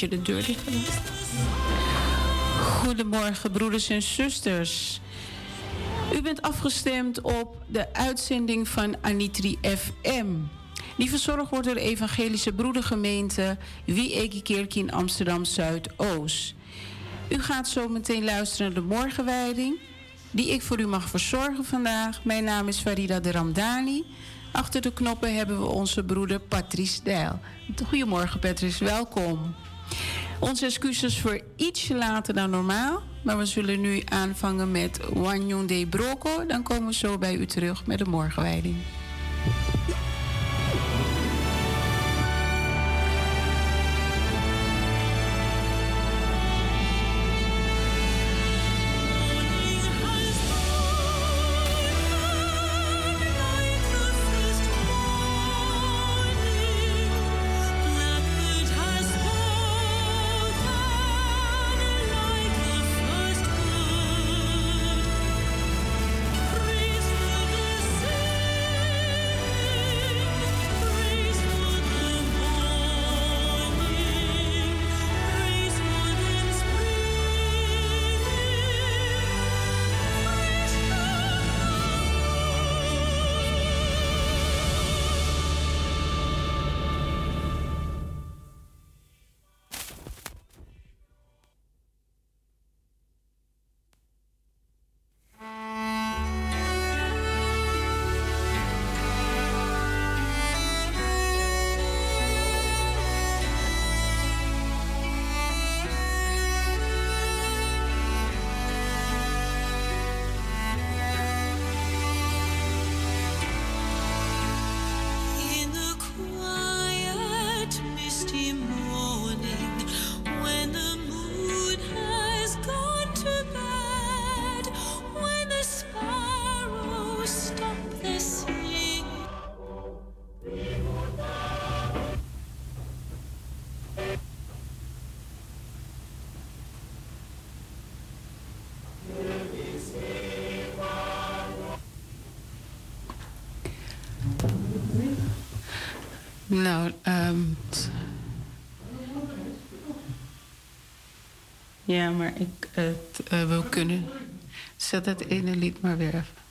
Je de deur dicht Goedemorgen, broeders en zusters. U bent afgestemd op de uitzending van Anitri FM. Die verzorgd wordt door de Evangelische Broedergemeente Wie Kerk in Amsterdam Zuidoost. U gaat zo meteen luisteren naar de morgenwijding, die ik voor u mag verzorgen vandaag. Mijn naam is Farida de Ramdani. Achter de knoppen hebben we onze broeder Patrice Dijl. Goedemorgen Patrice, welkom. Onze excuses voor ietsje later dan normaal. Maar we zullen nu aanvangen met Wanyon de Broco. Dan komen we zo bij u terug met de morgenwijding. Nou, um, ja, maar ik het, uh, wil kunnen. Zet het ene lied maar weer even.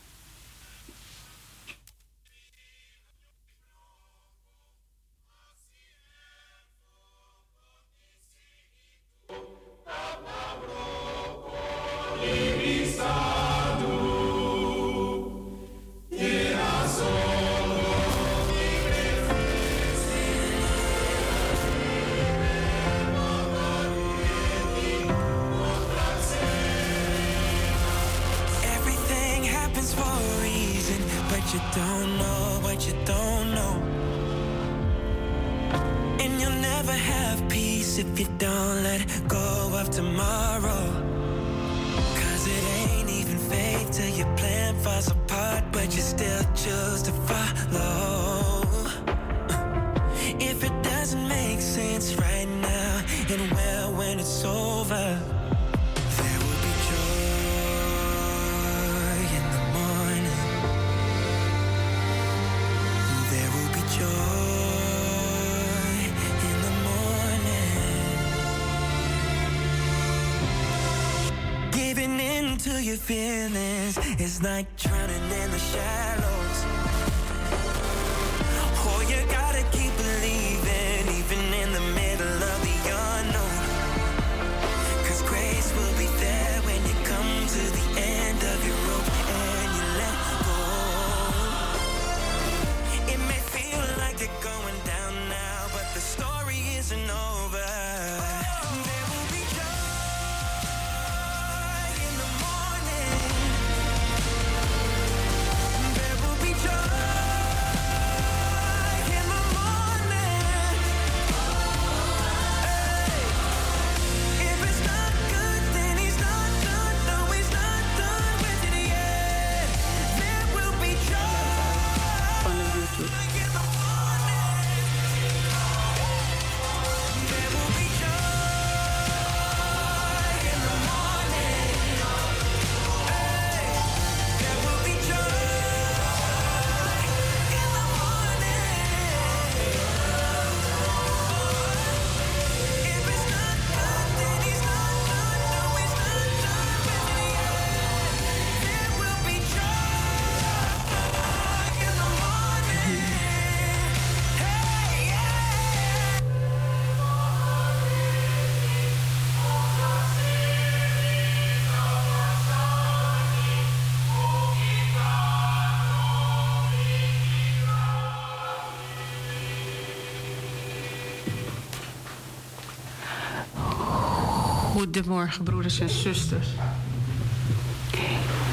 Goedemorgen, broeders en zusters.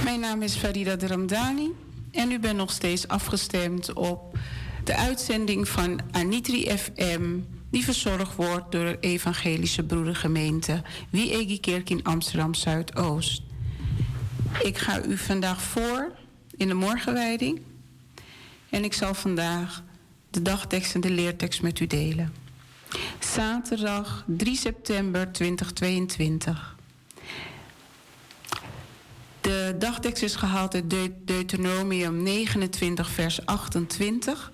Mijn naam is Farida Ramdani en u bent nog steeds afgestemd op de uitzending van Anitri FM, die verzorgd wordt door de Evangelische Broedergemeente Wie Kerk in Amsterdam Zuidoost. Ik ga u vandaag voor in de morgenwijding en ik zal vandaag de dagtekst en de leertekst met u delen. Zaterdag 3 september 2022. De dagtekst is gehaald uit Deuteronomium 29, vers 28.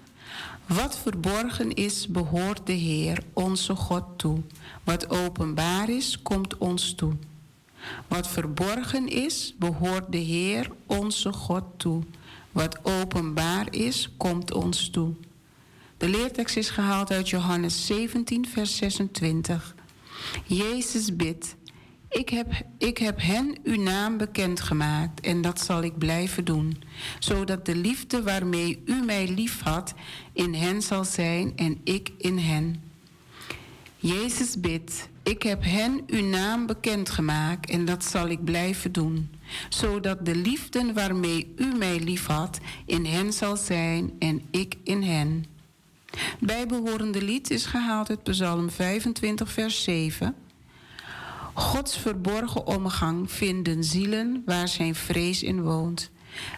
Wat verborgen is, behoort de Heer, onze God, toe. Wat openbaar is, komt ons toe. Wat verborgen is, behoort de Heer, onze God, toe. Wat openbaar is, komt ons toe. De leertekst is gehaald uit Johannes 17, vers 26. Jezus bidt, ik heb, ik heb hen uw naam bekendgemaakt en dat zal ik blijven doen, zodat de liefde waarmee u mij liefhad in hen zal zijn en ik in hen. Jezus bidt, ik heb hen uw naam bekendgemaakt en dat zal ik blijven doen, zodat de liefde waarmee u mij liefhad in hen zal zijn en ik in hen. Bijbehorende lied is gehaald uit Psalm 25, vers 7. Gods verborgen omgang vinden zielen waar zijn vrees in woont.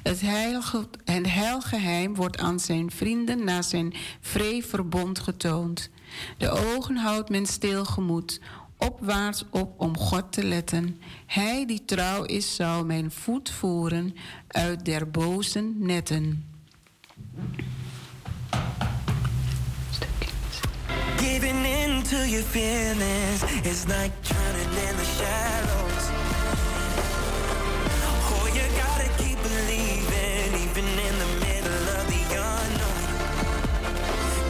Het, heilige, het heilgeheim wordt aan zijn vrienden na zijn vree verbond getoond. De ogen houdt men stilgemoed, opwaarts op om God te letten. Hij die trouw is, zal mijn voet voeren uit der bozen netten. Giving in to your feelings is like drowning in the shallows. Oh, you gotta keep believing, even in the middle of the unknown.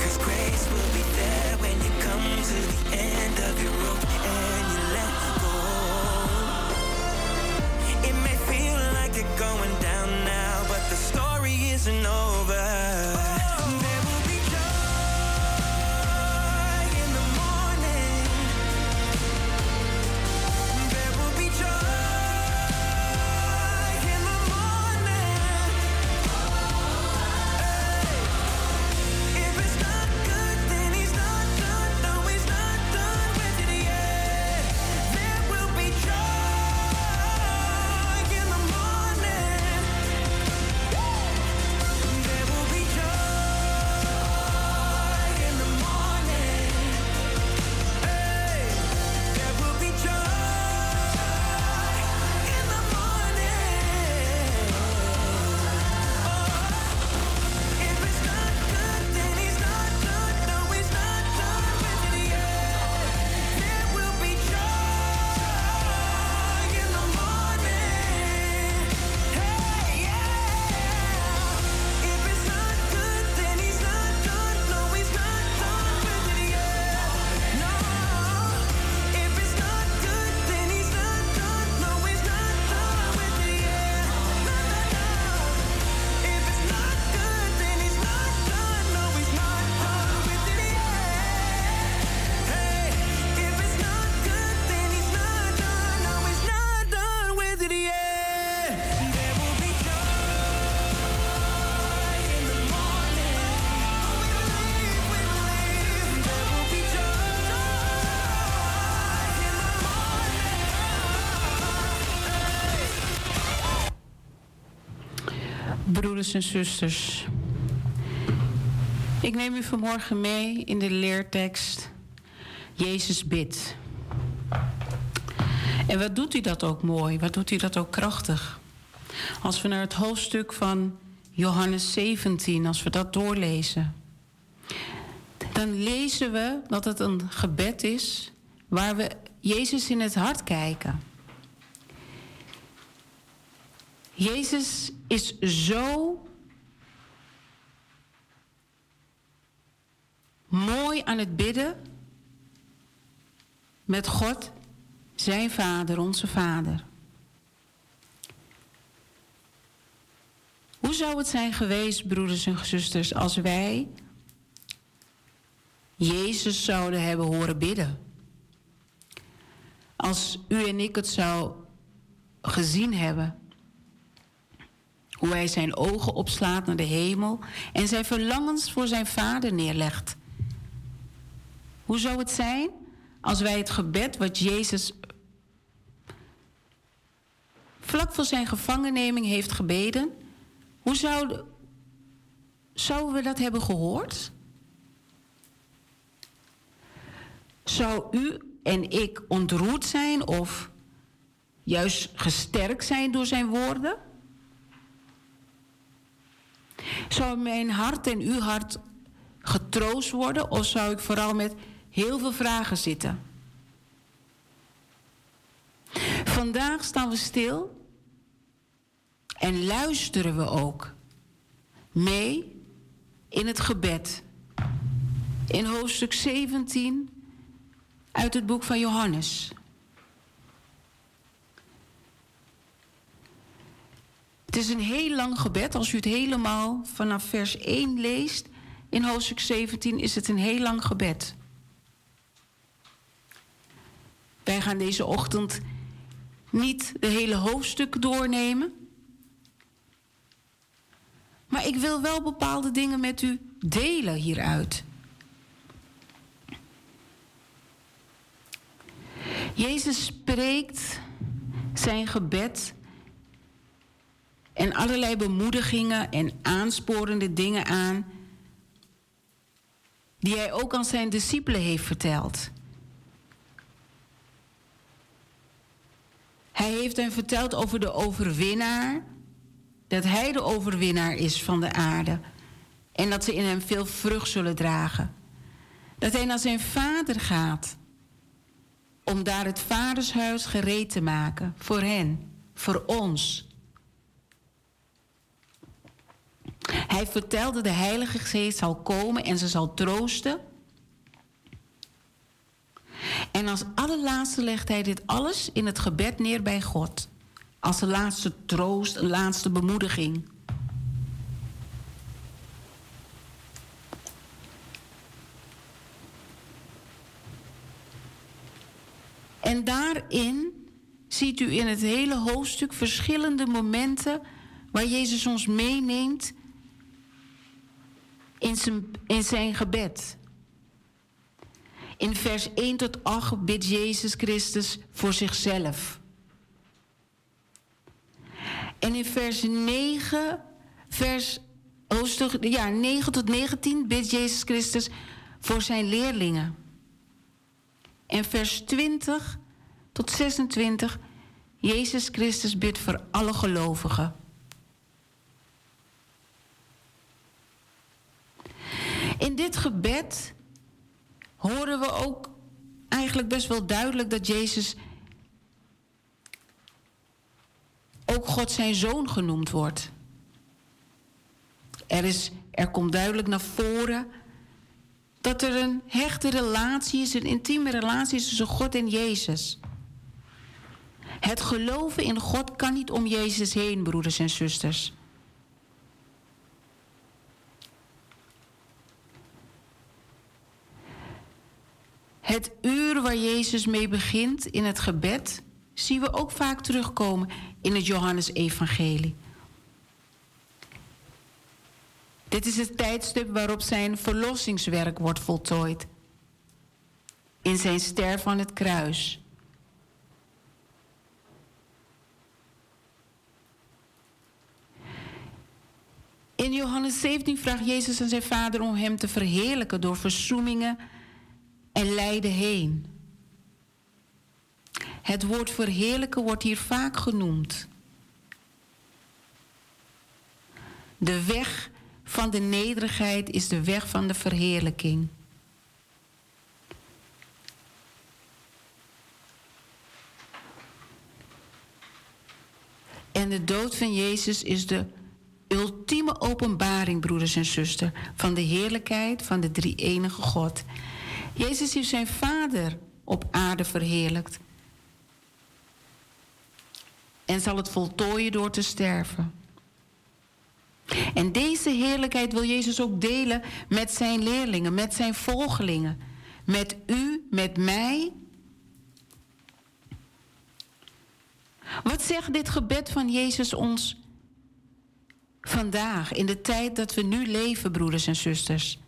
Cause grace will be there when you come to the end of your rope and you let go. It may feel like you're going down now, but the story isn't over. Broeders en zusters. Ik neem u vanmorgen mee in de leertekst Jezus bidt. En wat doet hij dat ook mooi? Wat doet hij dat ook krachtig? Als we naar het hoofdstuk van Johannes 17, als we dat doorlezen, dan lezen we dat het een gebed is waar we Jezus in het hart kijken. Jezus is zo mooi aan het bidden met God, zijn Vader, onze Vader. Hoe zou het zijn geweest, broeders en zusters, als wij Jezus zouden hebben horen bidden? als u en ik het zou gezien hebben. Hoe hij zijn ogen opslaat naar de hemel en zijn verlangens voor zijn vader neerlegt. Hoe zou het zijn als wij het gebed wat Jezus vlak voor zijn gevangenneming heeft gebeden, hoe zouden, zouden we dat hebben gehoord? Zou u en ik ontroerd zijn of juist gesterkt zijn door zijn woorden? Zou mijn hart en uw hart getroost worden of zou ik vooral met heel veel vragen zitten? Vandaag staan we stil en luisteren we ook mee in het gebed. In hoofdstuk 17 uit het boek van Johannes. Het is een heel lang gebed. Als u het helemaal vanaf vers 1 leest, in hoofdstuk 17 is het een heel lang gebed. Wij gaan deze ochtend niet de hele hoofdstuk doornemen. Maar ik wil wel bepaalde dingen met u delen hieruit. Jezus spreekt zijn gebed en allerlei bemoedigingen en aansporende dingen aan die hij ook aan zijn discipelen heeft verteld. Hij heeft hen verteld over de overwinnaar, dat hij de overwinnaar is van de aarde en dat ze in hem veel vrucht zullen dragen. Dat hij naar zijn vader gaat om daar het vadershuis gereed te maken voor hen, voor ons. Hij vertelde de Heilige Geest zal komen en ze zal troosten. En als allerlaatste legt hij dit alles in het gebed neer bij God. Als de laatste troost, een laatste bemoediging. En daarin ziet u in het hele hoofdstuk verschillende momenten waar Jezus ons meeneemt in zijn, in zijn gebed. In vers 1 tot 8 bidt Jezus Christus voor zichzelf. En in vers 9, vers ja, 9 tot 19 bidt Jezus Christus voor zijn leerlingen. En vers 20 tot 26, Jezus Christus bidt voor alle gelovigen. In dit gebed horen we ook eigenlijk best wel duidelijk dat Jezus ook God zijn zoon genoemd wordt. Er, is, er komt duidelijk naar voren dat er een hechte relatie is, een intieme relatie is tussen God en Jezus. Het geloven in God kan niet om Jezus heen, broeders en zusters. Het uur waar Jezus mee begint in het gebed, zien we ook vaak terugkomen in het Johannesevangelie. Dit is het tijdstip waarop zijn verlossingswerk wordt voltooid. In zijn sterf aan het kruis. In Johannes 17 vraagt Jezus aan zijn vader om hem te verheerlijken door verzoemingen en lijden heen. Het woord verheerlijken wordt hier vaak genoemd. De weg van de nederigheid is de weg van de verheerlijking. En de dood van Jezus is de ultieme openbaring, broeders en zusters, van de heerlijkheid van de drie-enige God. Jezus heeft zijn Vader op aarde verheerlijkt. En zal het voltooien door te sterven. En deze heerlijkheid wil Jezus ook delen met zijn leerlingen, met zijn volgelingen. Met u, met mij. Wat zegt dit gebed van Jezus ons vandaag, in de tijd dat we nu leven, broeders en zusters?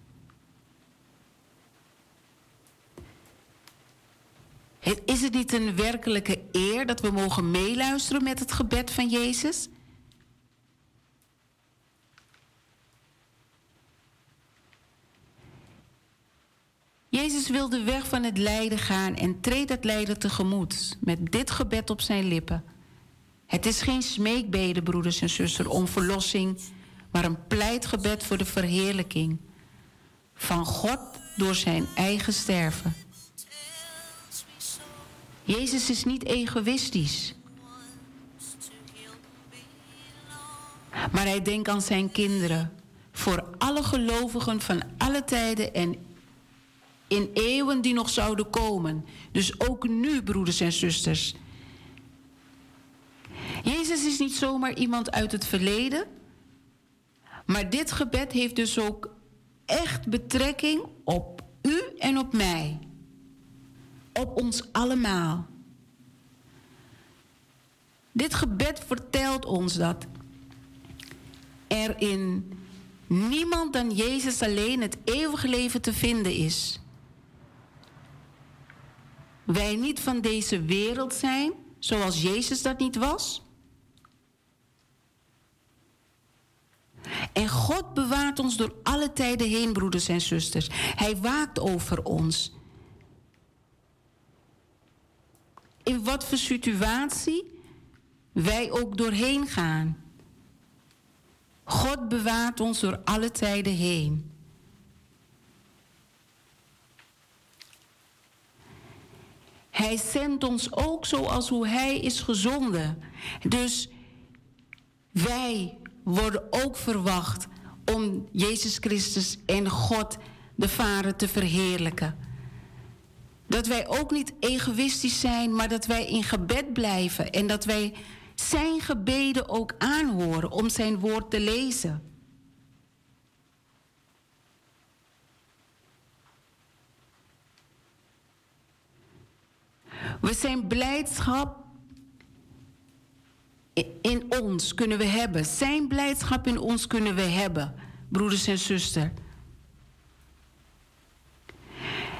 Is het niet een werkelijke eer dat we mogen meeluisteren met het gebed van Jezus? Jezus wil de weg van het lijden gaan en treedt het lijden tegemoet met dit gebed op zijn lippen. Het is geen smeekbede, broeders en zusters, om verlossing, maar een pleitgebed voor de verheerlijking van God door zijn eigen sterven. Jezus is niet egoïstisch. Maar hij denkt aan zijn kinderen. Voor alle gelovigen van alle tijden en in eeuwen die nog zouden komen. Dus ook nu, broeders en zusters. Jezus is niet zomaar iemand uit het verleden. Maar dit gebed heeft dus ook echt betrekking op u en op mij. Op ons allemaal. Dit gebed vertelt ons dat er in niemand dan Jezus alleen het eeuwige leven te vinden is. Wij niet van deze wereld zijn, zoals Jezus dat niet was. En God bewaart ons door alle tijden heen, broeders en zusters. Hij waakt over ons. In wat voor situatie wij ook doorheen gaan. God bewaart ons door alle tijden heen. Hij zendt ons ook zoals hoe Hij is gezonden. Dus wij worden ook verwacht om Jezus Christus en God de Vader te verheerlijken. Dat wij ook niet egoïstisch zijn, maar dat wij in gebed blijven en dat wij zijn gebeden ook aanhoren om zijn woord te lezen. We zijn blijdschap in ons kunnen we hebben. Zijn blijdschap in ons kunnen we hebben, broeders en zusters.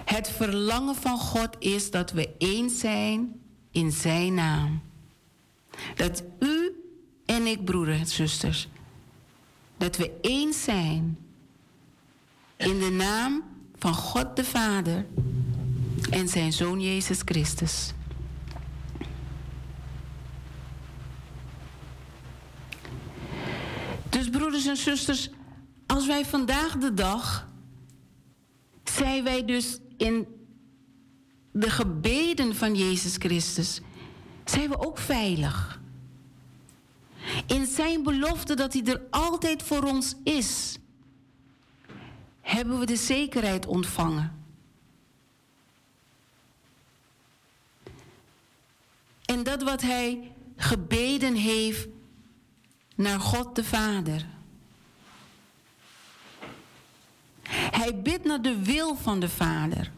Het verlangen van God is dat we één zijn in Zijn naam. Dat u en ik, broeders en zusters, dat we één zijn in de naam van God de Vader en Zijn Zoon Jezus Christus. Dus broeders en zusters, als wij vandaag de dag zijn wij dus in de gebeden van Jezus Christus, zijn we ook veilig. In zijn belofte dat hij er altijd voor ons is, hebben we de zekerheid ontvangen. En dat wat hij gebeden heeft naar God de Vader. Hij bidt naar de wil van de Vader.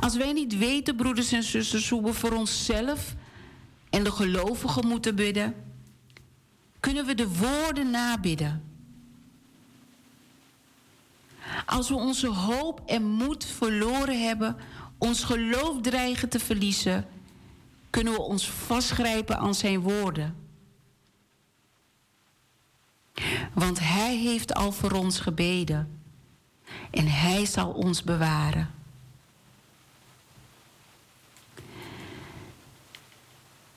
Als wij niet weten, broeders en zusters, hoe we voor onszelf en de gelovigen moeten bidden, kunnen we de woorden nabidden. Als we onze hoop en moed verloren hebben, ons geloof dreigen te verliezen, kunnen we ons vastgrijpen aan zijn woorden. Want Hij heeft al voor ons gebeden en Hij zal ons bewaren.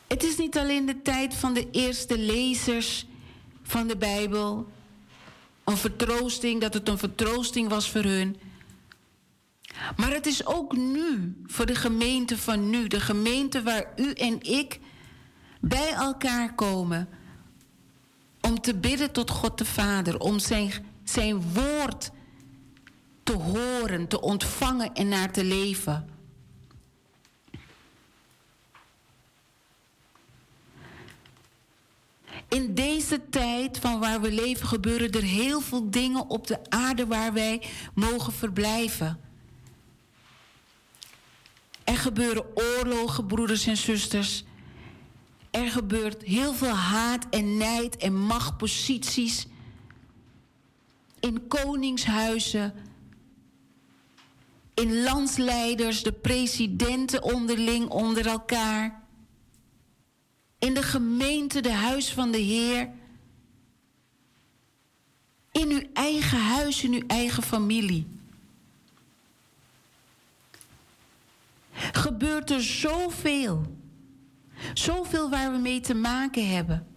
Het is niet alleen de tijd van de eerste lezers van de Bijbel, een vertroosting, dat het een vertroosting was voor hun. Maar het is ook nu, voor de gemeente van nu, de gemeente waar u en ik bij elkaar komen. Om te bidden tot God de Vader, om zijn, zijn woord te horen, te ontvangen en naar te leven. In deze tijd van waar we leven gebeuren er heel veel dingen op de aarde waar wij mogen verblijven. Er gebeuren oorlogen, broeders en zusters. Er gebeurt heel veel haat en nijd en machtposities in koningshuizen, in landsleiders, de presidenten onderling onder elkaar, in de gemeente, de huis van de Heer, in uw eigen huis, in uw eigen familie. Gebeurt er zoveel. Zoveel waar we mee te maken hebben.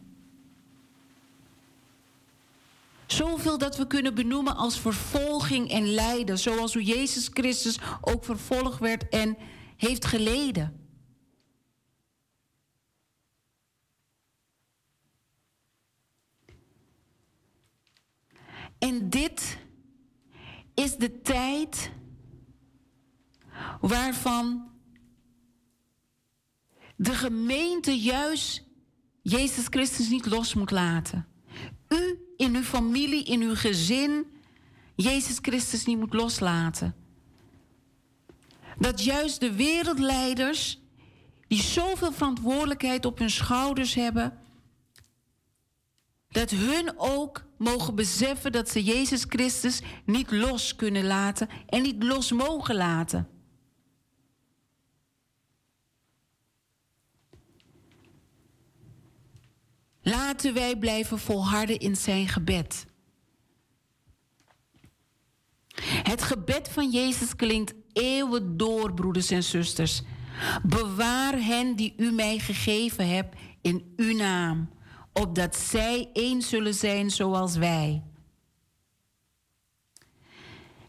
Zoveel dat we kunnen benoemen als vervolging en lijden, zoals hoe Jezus Christus ook vervolgd werd en heeft geleden. En dit is de tijd waarvan de gemeente juist Jezus Christus niet los moet laten. U in uw familie, in uw gezin, Jezus Christus niet moet loslaten. Dat juist de wereldleiders, die zoveel verantwoordelijkheid op hun schouders hebben, dat hun ook mogen beseffen dat ze Jezus Christus niet los kunnen laten en niet los mogen laten. Laten wij blijven volharden in zijn gebed. Het gebed van Jezus klinkt eeuwen door, broeders en zusters. Bewaar hen die u mij gegeven hebt in uw naam, opdat zij één zullen zijn zoals wij.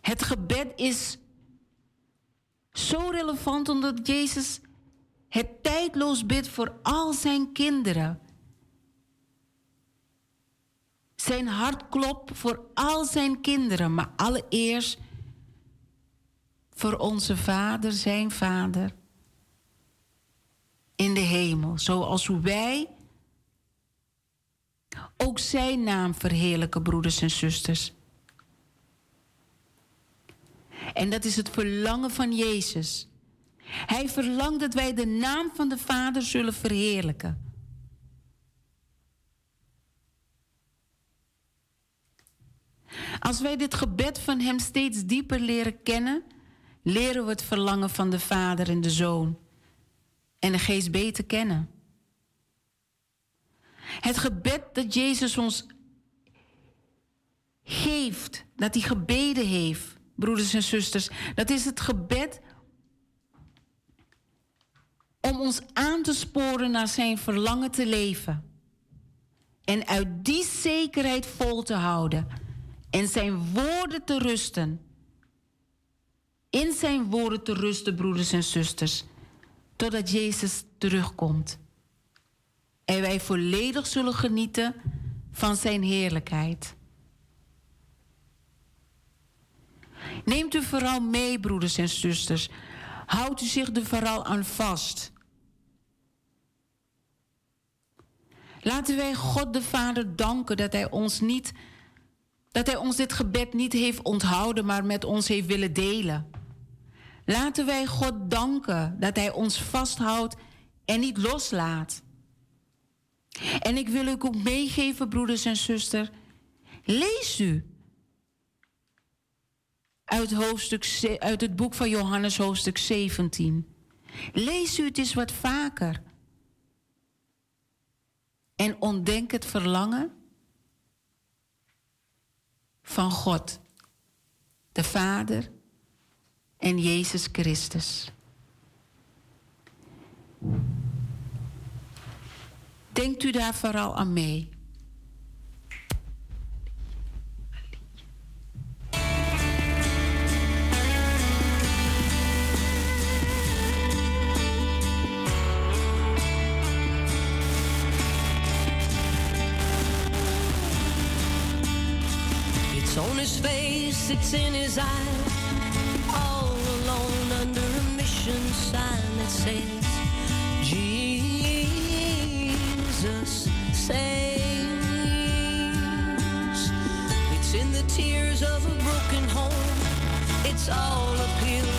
Het gebed is zo relevant omdat Jezus het tijdloos bidt voor al zijn kinderen. Zijn hart klopt voor al zijn kinderen, maar allereerst voor onze Vader, zijn Vader in de hemel. Zoals wij ook zijn naam verheerlijken, broeders en zusters. En dat is het verlangen van Jezus. Hij verlangt dat wij de naam van de Vader zullen verheerlijken. Als wij dit gebed van Hem steeds dieper leren kennen, leren we het verlangen van de Vader en de Zoon en de Geest beter kennen. Het gebed dat Jezus ons geeft, dat hij gebeden heeft, broeders en zusters, dat is het gebed om ons aan te sporen naar zijn verlangen te leven. En uit die zekerheid vol te houden en zijn woorden te rusten. In zijn woorden te rusten, broeders en zusters, totdat Jezus terugkomt. En wij volledig zullen genieten van zijn heerlijkheid. Neemt u vooral mee, broeders en zusters. Houdt u zich er vooral aan vast. Laten wij God de Vader danken dat Hij ons niet dat Hij ons dit gebed niet heeft onthouden, maar met ons heeft willen delen. Laten wij God danken dat Hij ons vasthoudt en niet loslaat. En ik wil u ook meegeven, broeders en zusters. Lees u uit, hoofdstuk, uit het boek van Johannes, hoofdstuk 17. Lees u het eens wat vaker. En ontdek het verlangen van God, de Vader en Jezus Christus. Denkt u daar vooral aan mee? His face, it's in his eyes. All alone under a mission sign that says, Jesus saves. It's in the tears of a broken home. It's all uphill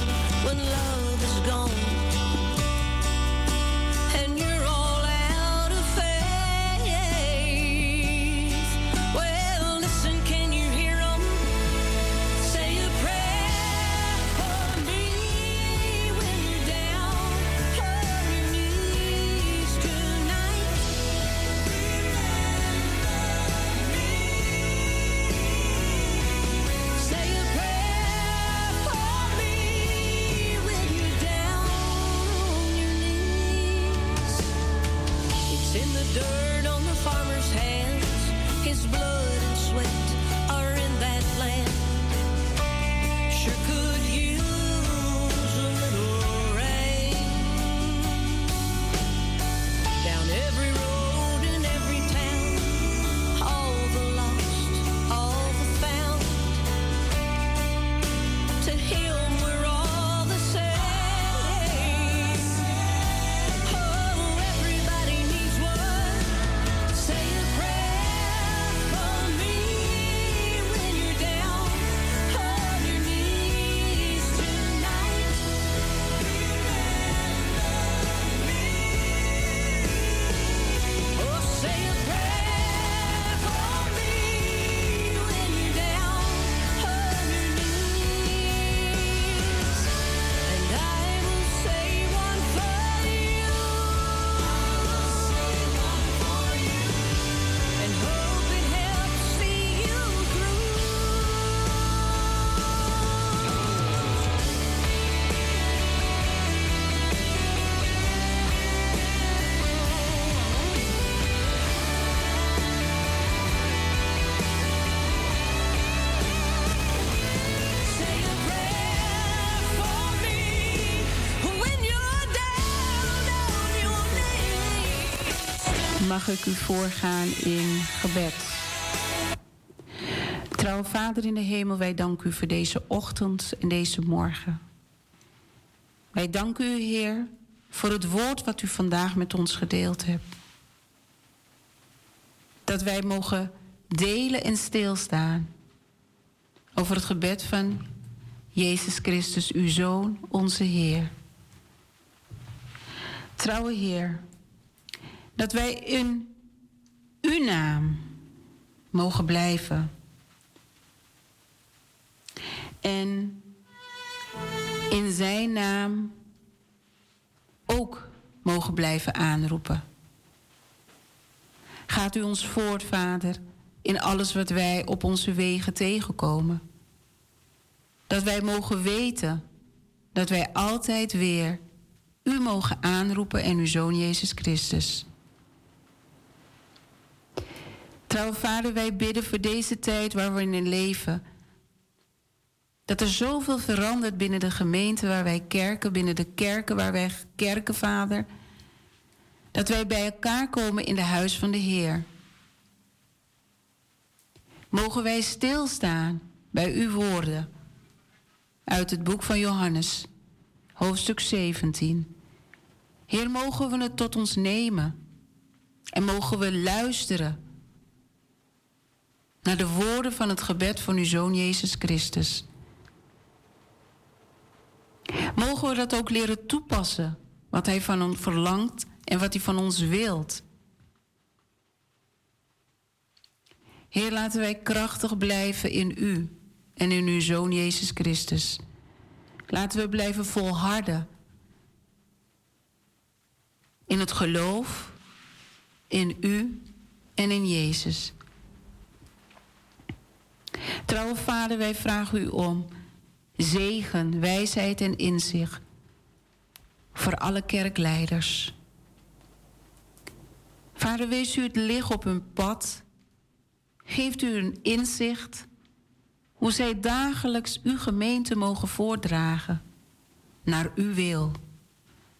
mag ik u voorgaan in gebed. Trouwe Vader in de hemel, wij danken u voor deze ochtend en deze morgen. Wij danken u, Heer, voor het woord wat u vandaag met ons gedeeld hebt. Dat wij mogen delen en stilstaan over het gebed van Jezus Christus, uw Zoon, onze Heer. Trouwe Heer, dat wij in uw naam mogen blijven. En in zijn naam ook mogen blijven aanroepen. Gaat u ons voort, Vader, in alles wat wij op onze wegen tegenkomen. Dat wij mogen weten dat wij altijd weer u mogen aanroepen en uw Zoon Jezus Christus. Trouwe Vader, wij bidden voor deze tijd waar we in leven. Dat er zoveel verandert binnen de gemeente waar wij kerken, binnen de kerken waar wij kerken, Vader. Dat wij bij elkaar komen in de huis van de Heer. Mogen wij stilstaan bij uw woorden uit het boek van Johannes, hoofdstuk 17. Heer, mogen we het tot ons nemen en mogen we luisteren naar de woorden van het gebed van uw Zoon Jezus Christus. Mogen we dat ook leren toepassen, wat Hij van ons verlangt en wat Hij van ons wilt. Heer, laten wij krachtig blijven in U en in Uw Zoon Jezus Christus. Laten we blijven volharden in het geloof, in U en in Jezus. Trouwe Vader, wij vragen U om zegen, wijsheid en inzicht voor alle kerkleiders. Vader, wees u het licht op hun pad. Geeft u een inzicht hoe zij dagelijks uw gemeente mogen voordragen naar uw wil.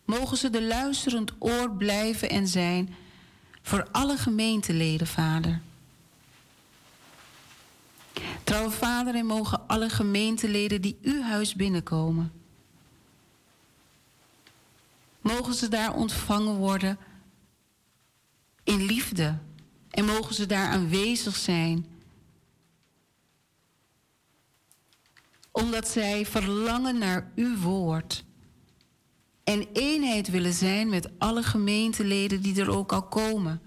Mogen ze de luisterend oor blijven en zijn voor alle gemeenteleden, Vader. Trouwe Vader, en mogen alle gemeenteleden die uw huis binnenkomen, mogen ze daar ontvangen worden in liefde en mogen ze daar aanwezig zijn. Omdat zij verlangen naar uw woord. En eenheid willen zijn met alle gemeenteleden die er ook al komen.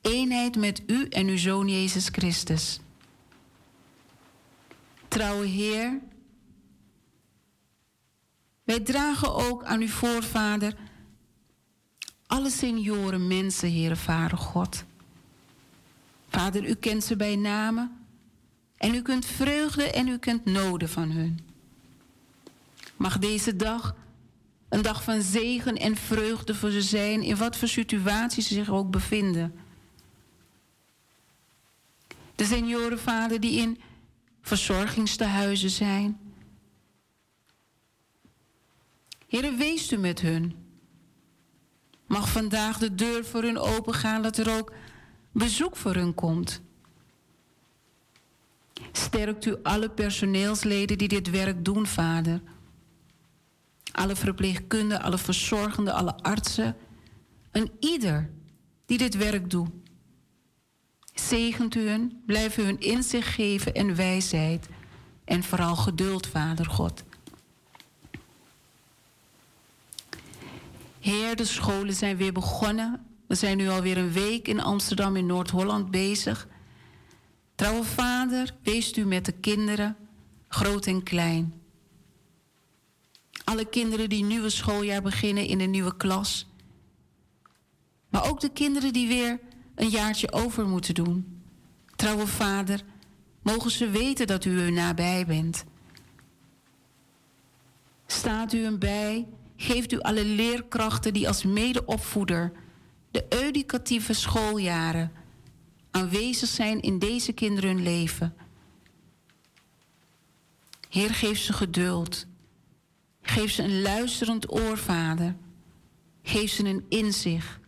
Eenheid met u en uw Zoon Jezus Christus. Trouwe Heer, wij dragen ook aan uw voorvader alle senioren mensen, Heere Vader God. Vader, u kent ze bij namen en u kunt vreugde en u kent noden van hun. Mag deze dag een dag van zegen en vreugde voor ze zijn, in wat voor situaties ze zich ook bevinden. De seniorenvader die in verzorgingstehuizen zijn. Heer, wees u met hun. Mag vandaag de deur voor hun opengaan, dat er ook bezoek voor hun komt. Sterkt u alle personeelsleden die dit werk doen, Vader. Alle verpleegkundigen, alle verzorgenden, alle artsen. En ieder die dit werk doet. Zegent u hun, blijf hun inzicht geven en wijsheid. En vooral geduld, Vader God. Heer, de scholen zijn weer begonnen. We zijn nu alweer een week in Amsterdam in Noord-Holland bezig. Trouwe Vader, wees u met de kinderen, groot en klein. Alle kinderen die nieuwe schooljaar beginnen in een nieuwe klas. Maar ook de kinderen die weer een jaartje over moeten doen. Trouwe Vader, mogen ze weten dat u hun nabij bent. Staat u hem bij, geeft u alle leerkrachten die als medeopvoeder de educatieve schooljaren aanwezig zijn in deze kinderen hun leven. Heer, geef ze geduld. Geef ze een luisterend oor, Vader. Geef ze een inzicht.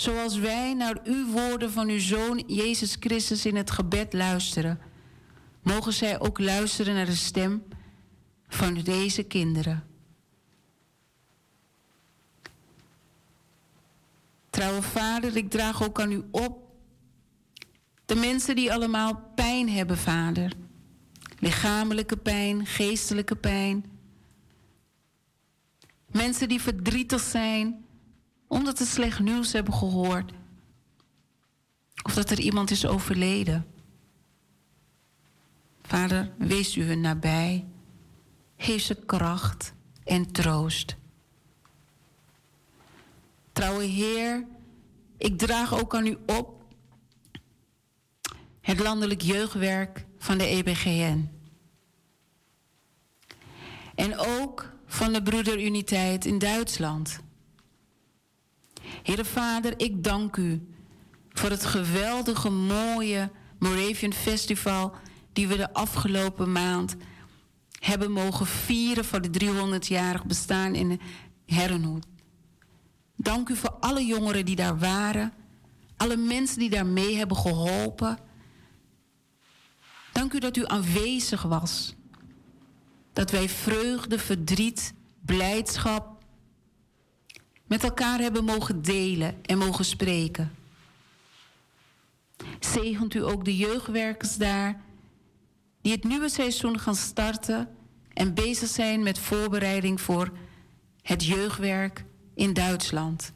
Zoals wij naar uw woorden van uw Zoon Jezus Christus in het gebed luisteren, mogen zij ook luisteren naar de stem van deze kinderen. Trouwe Vader, ik draag ook aan u op de mensen die allemaal pijn hebben, Vader. Lichamelijke pijn, geestelijke pijn. Mensen die verdrietig zijn omdat ze slecht nieuws hebben gehoord. Of dat er iemand is overleden. Vader, wees u hun nabij. Geef ze kracht en troost. Trouwe Heer, ik draag ook aan u op het landelijk jeugdwerk van de EBGN. En ook van de Broederuniteit in Duitsland. Heere Vader, ik dank u voor het geweldige, mooie Moravian Festival die we de afgelopen maand hebben mogen vieren voor de 300-jarig bestaan in Herrenhoed. Dank u voor alle jongeren die daar waren, alle mensen die daar mee hebben geholpen. Dank u dat u aanwezig was. Dat wij vreugde, verdriet, blijdschap met elkaar hebben mogen delen en mogen spreken. Zegent u ook de jeugdwerkers daar die het nieuwe seizoen gaan starten en bezig zijn met voorbereiding voor het jeugdwerk in Duitsland.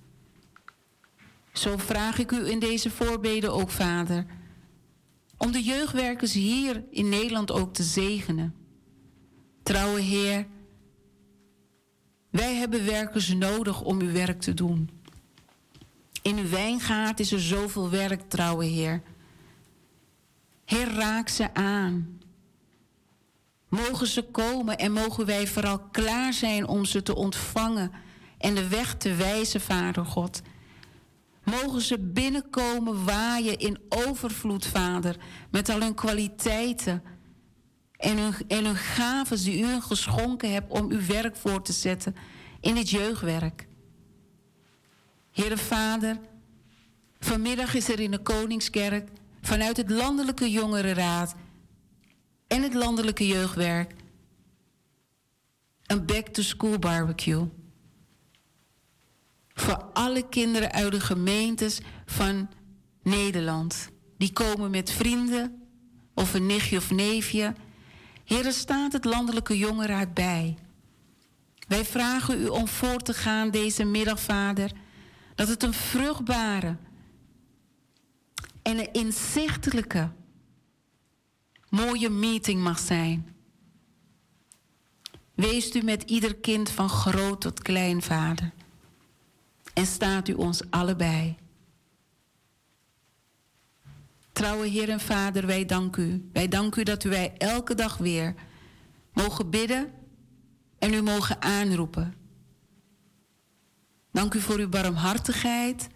Zo vraag ik u in deze voorbeden ook, Vader, om de jeugdwerkers hier in Nederland ook te zegenen. Trouwe Heer, wij hebben werkers nodig om uw werk te doen. In uw wijngaard is er zoveel werk, trouwe Heer. Heer, raak ze aan. Mogen ze komen en mogen wij vooral klaar zijn om ze te ontvangen en de weg te wijzen, Vader God. Mogen ze binnenkomen waaien in overvloed, Vader, met al hun kwaliteiten en hun, en hun gaven die u geschonken hebt om uw werk voor te zetten in het jeugdwerk. Heere Vader, vanmiddag is er in de Koningskerk vanuit het Landelijke Jongerenraad en het Landelijke Jeugdwerk een back-to-school barbecue. Voor alle kinderen uit de gemeentes van Nederland. Die komen met vrienden of een nichtje of neefje. Heer, er staat het Landelijke Jongerenraad bij. Wij vragen u om voor te gaan deze middag, Vader. Dat het een vruchtbare en een inzichtelijke, mooie meeting mag zijn. Wees u met ieder kind van groot tot klein, Vader. En staat u ons allebei. Trouwe Heer en Vader, wij danken u. Wij danken u dat wij elke dag weer mogen bidden en u mogen aanroepen. Dank u voor uw barmhartigheid.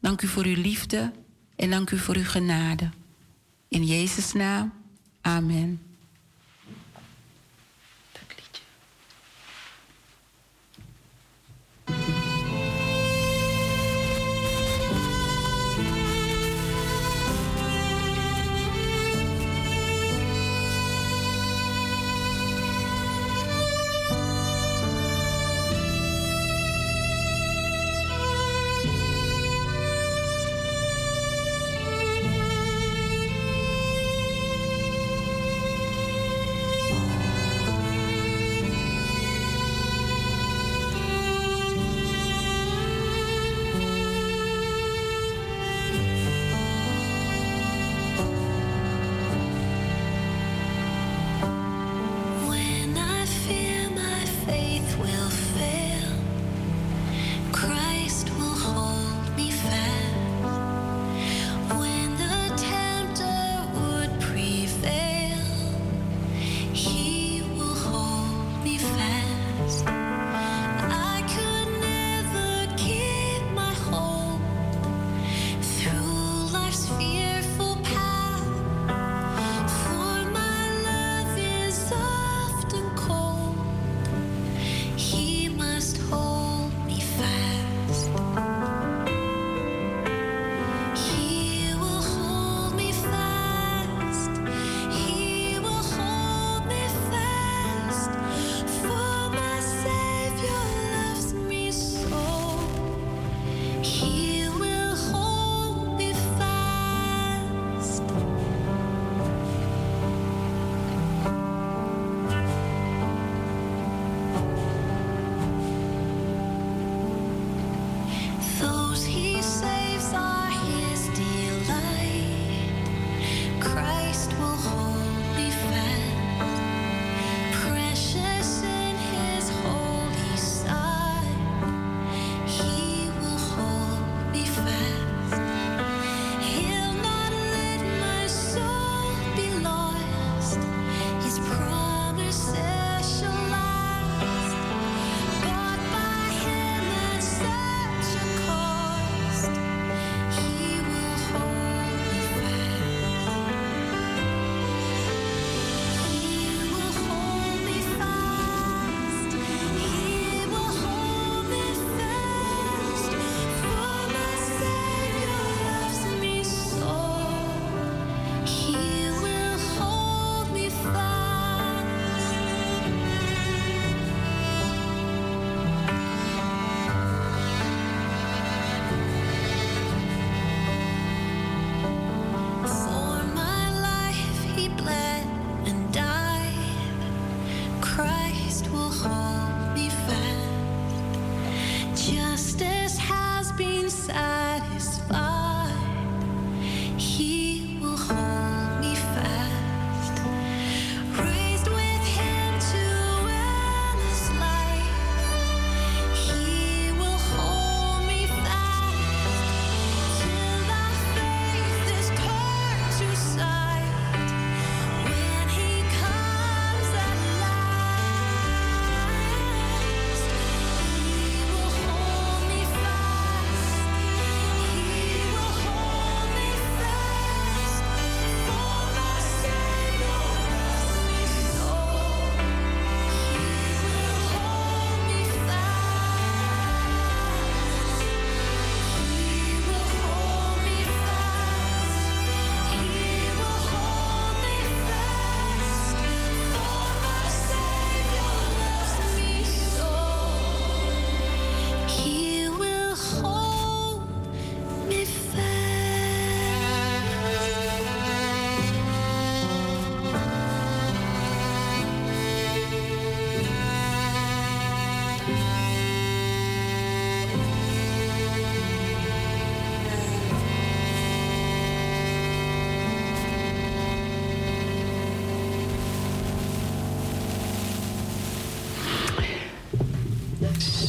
Dank u voor uw liefde. En dank u voor uw genade. In Jezus' naam. Amen.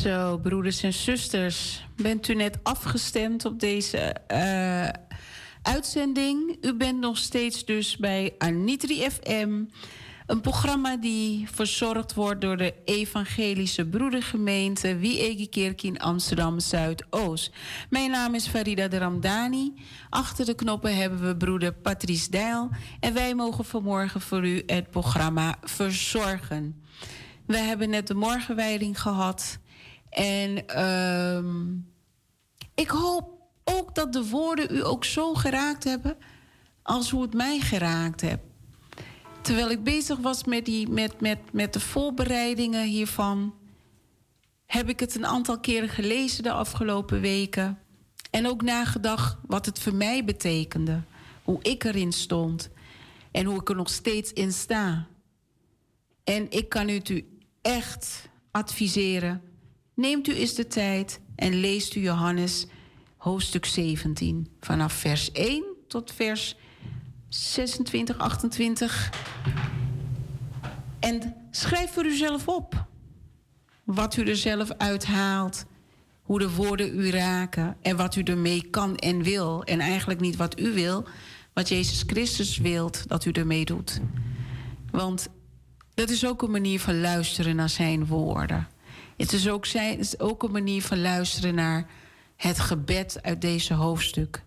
Zo, broeders en zusters, bent u net afgestemd op deze uh, uitzending? U bent nog steeds dus bij Anitri FM, een programma die verzorgd wordt door de Evangelische Broedergemeente Wiegekerk in Amsterdam Zuidoost. Mijn naam is Farida de Ramdani. Achter de knoppen hebben we broeder Patrice Dijl en wij mogen vanmorgen voor u het programma verzorgen. We hebben net de morgenwijding gehad. En um, ik hoop ook dat de woorden u ook zo geraakt hebben als hoe het mij geraakt heeft. Terwijl ik bezig was met, die, met, met, met de voorbereidingen hiervan, heb ik het een aantal keren gelezen de afgelopen weken. En ook nagedacht wat het voor mij betekende. Hoe ik erin stond. En hoe ik er nog steeds in sta. En ik kan u echt adviseren Neemt u eens de tijd en leest u Johannes hoofdstuk 17 vanaf vers 1 tot vers 26, 28. En schrijf voor uzelf op wat u er zelf uithaalt, hoe de woorden u raken en wat u ermee kan en wil. En eigenlijk niet wat u wil, wat Jezus Christus wilt dat u ermee doet. Want dat is ook een manier van luisteren naar zijn woorden. Het is ook, zijn, is ook een manier van luisteren naar het gebed uit deze hoofdstuk.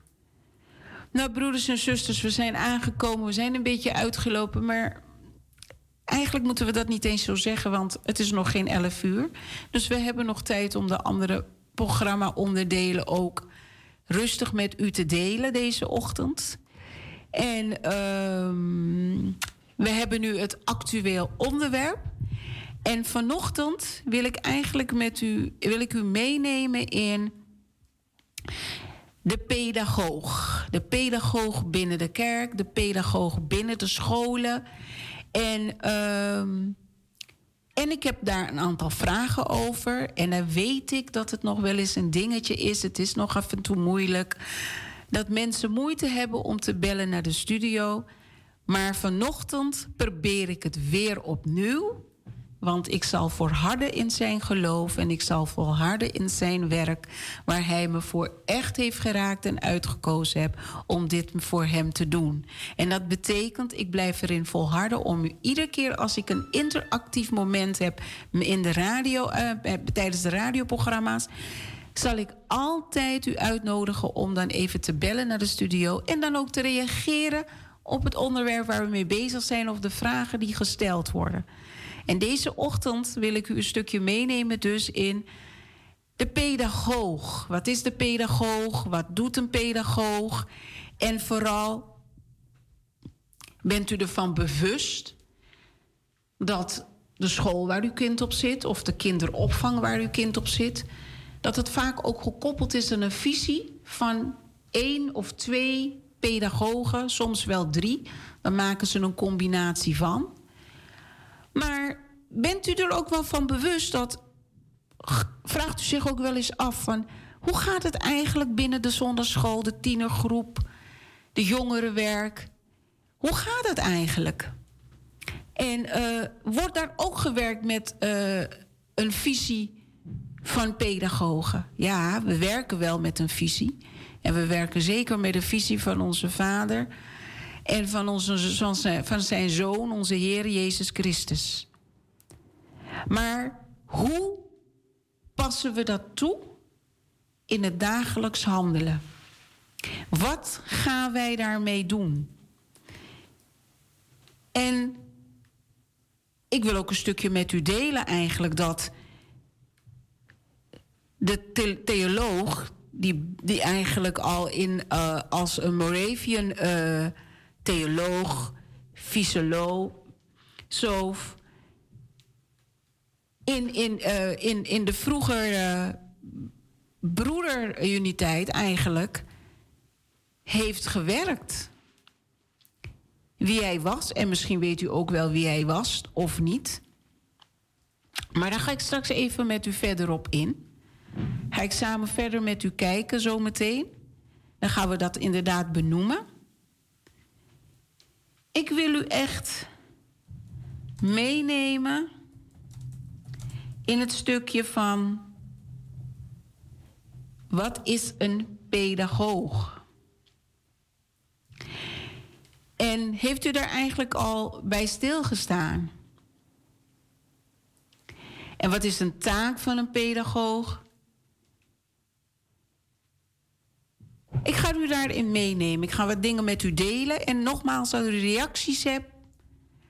Nou, broeders en zusters, we zijn aangekomen. We zijn een beetje uitgelopen, maar eigenlijk moeten we dat niet eens zo zeggen, want het is nog geen 11 uur. Dus we hebben nog tijd om de andere programma-onderdelen ook rustig met u te delen deze ochtend. En uh, we hebben nu het actueel onderwerp. En vanochtend wil ik eigenlijk met u, wil ik u meenemen in de pedagoog. De pedagoog binnen de kerk, de pedagoog binnen de scholen. En, um, en ik heb daar een aantal vragen over. En dan weet ik dat het nog wel eens een dingetje is. Het is nog af en toe moeilijk. Dat mensen moeite hebben om te bellen naar de studio. Maar vanochtend probeer ik het weer opnieuw. Want ik zal volharden in zijn geloof en ik zal volharden in zijn werk, waar hij me voor echt heeft geraakt en uitgekozen heb om dit voor hem te doen. En dat betekent, ik blijf erin volharden om u iedere keer als ik een interactief moment heb in de radio, uh, tijdens de radioprogramma's, zal ik altijd u uitnodigen om dan even te bellen naar de studio en dan ook te reageren op het onderwerp waar we mee bezig zijn of de vragen die gesteld worden. En deze ochtend wil ik u een stukje meenemen dus in de pedagoog. Wat is de pedagoog? Wat doet een pedagoog? En vooral, bent u ervan bewust dat de school waar uw kind op zit, of de kinderopvang waar uw kind op zit, dat het vaak ook gekoppeld is aan een visie van één of twee pedagogen, soms wel drie. Dan maken ze een combinatie van. Maar bent u er ook wel van bewust dat. Vraagt u zich ook wel eens af van. Hoe gaat het eigenlijk binnen de zonderschool, de tienergroep, de jongerenwerk? Hoe gaat het eigenlijk? En uh, wordt daar ook gewerkt met uh, een visie van pedagogen? Ja, we werken wel met een visie. En we werken zeker met de visie van onze Vader en van, onze, van zijn Zoon, onze Heer Jezus Christus. Maar hoe passen we dat toe in het dagelijks handelen? Wat gaan wij daarmee doen? En ik wil ook een stukje met u delen eigenlijk dat de theoloog, die, die eigenlijk al in, uh, als een Moravian uh, theoloog, fysioloog, zoof, in, in, uh, in, in de vroegere broederuniteit eigenlijk heeft gewerkt. Wie hij was, en misschien weet u ook wel wie hij was of niet. Maar daar ga ik straks even met u verder op in. Ga ik samen verder met u kijken zometeen. Dan gaan we dat inderdaad benoemen. Ik wil u echt meenemen in het stukje van Wat is een pedagoog? En heeft u daar eigenlijk al bij stilgestaan? En wat is een taak van een pedagoog? Ik ga u daarin meenemen. Ik ga wat dingen met u delen. En nogmaals, als u reacties hebt,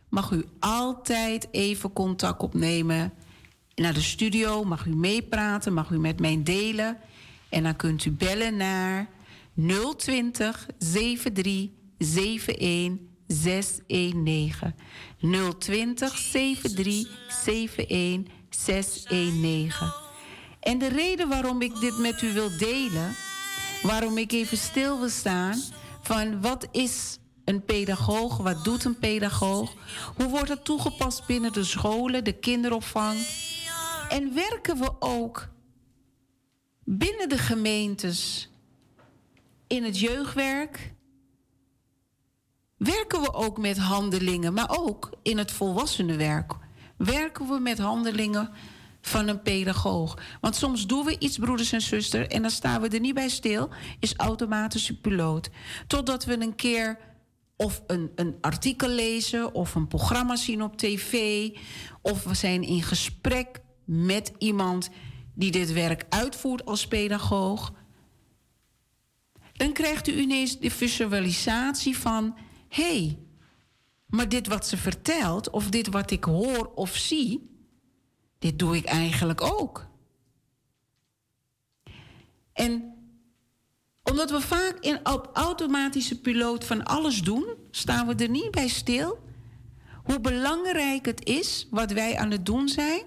mag u altijd even contact opnemen naar de studio. Mag u meepraten, mag u met mij delen. En dan kunt u bellen naar 020 73 71 619. 020 73 71 619. En de reden waarom ik dit met u wil delen, waarom ik even stil wil staan van wat is een pedagoog, wat doet een pedagoog, hoe wordt het toegepast binnen de scholen, de kinderopvang en werken we ook binnen de gemeentes in het jeugdwerk? Werken we ook met handelingen, maar ook in het volwassenenwerk? Werken we met handelingen van een pedagoog? Want soms doen we iets, broeders en zusters, en dan staan we er niet bij stil, is automatische piloot. Totdat we een keer of een, een artikel lezen of een programma zien op tv, of we zijn in gesprek met iemand die dit werk uitvoert als pedagoog, dan krijgt u ineens de visualisatie van: hé, hey, maar dit wat ze vertelt, of dit wat ik hoor of zie, dit doe ik eigenlijk ook. En omdat we vaak in, op automatische piloot van alles doen, staan we er niet bij stil. Hoe belangrijk het is wat wij aan het doen zijn.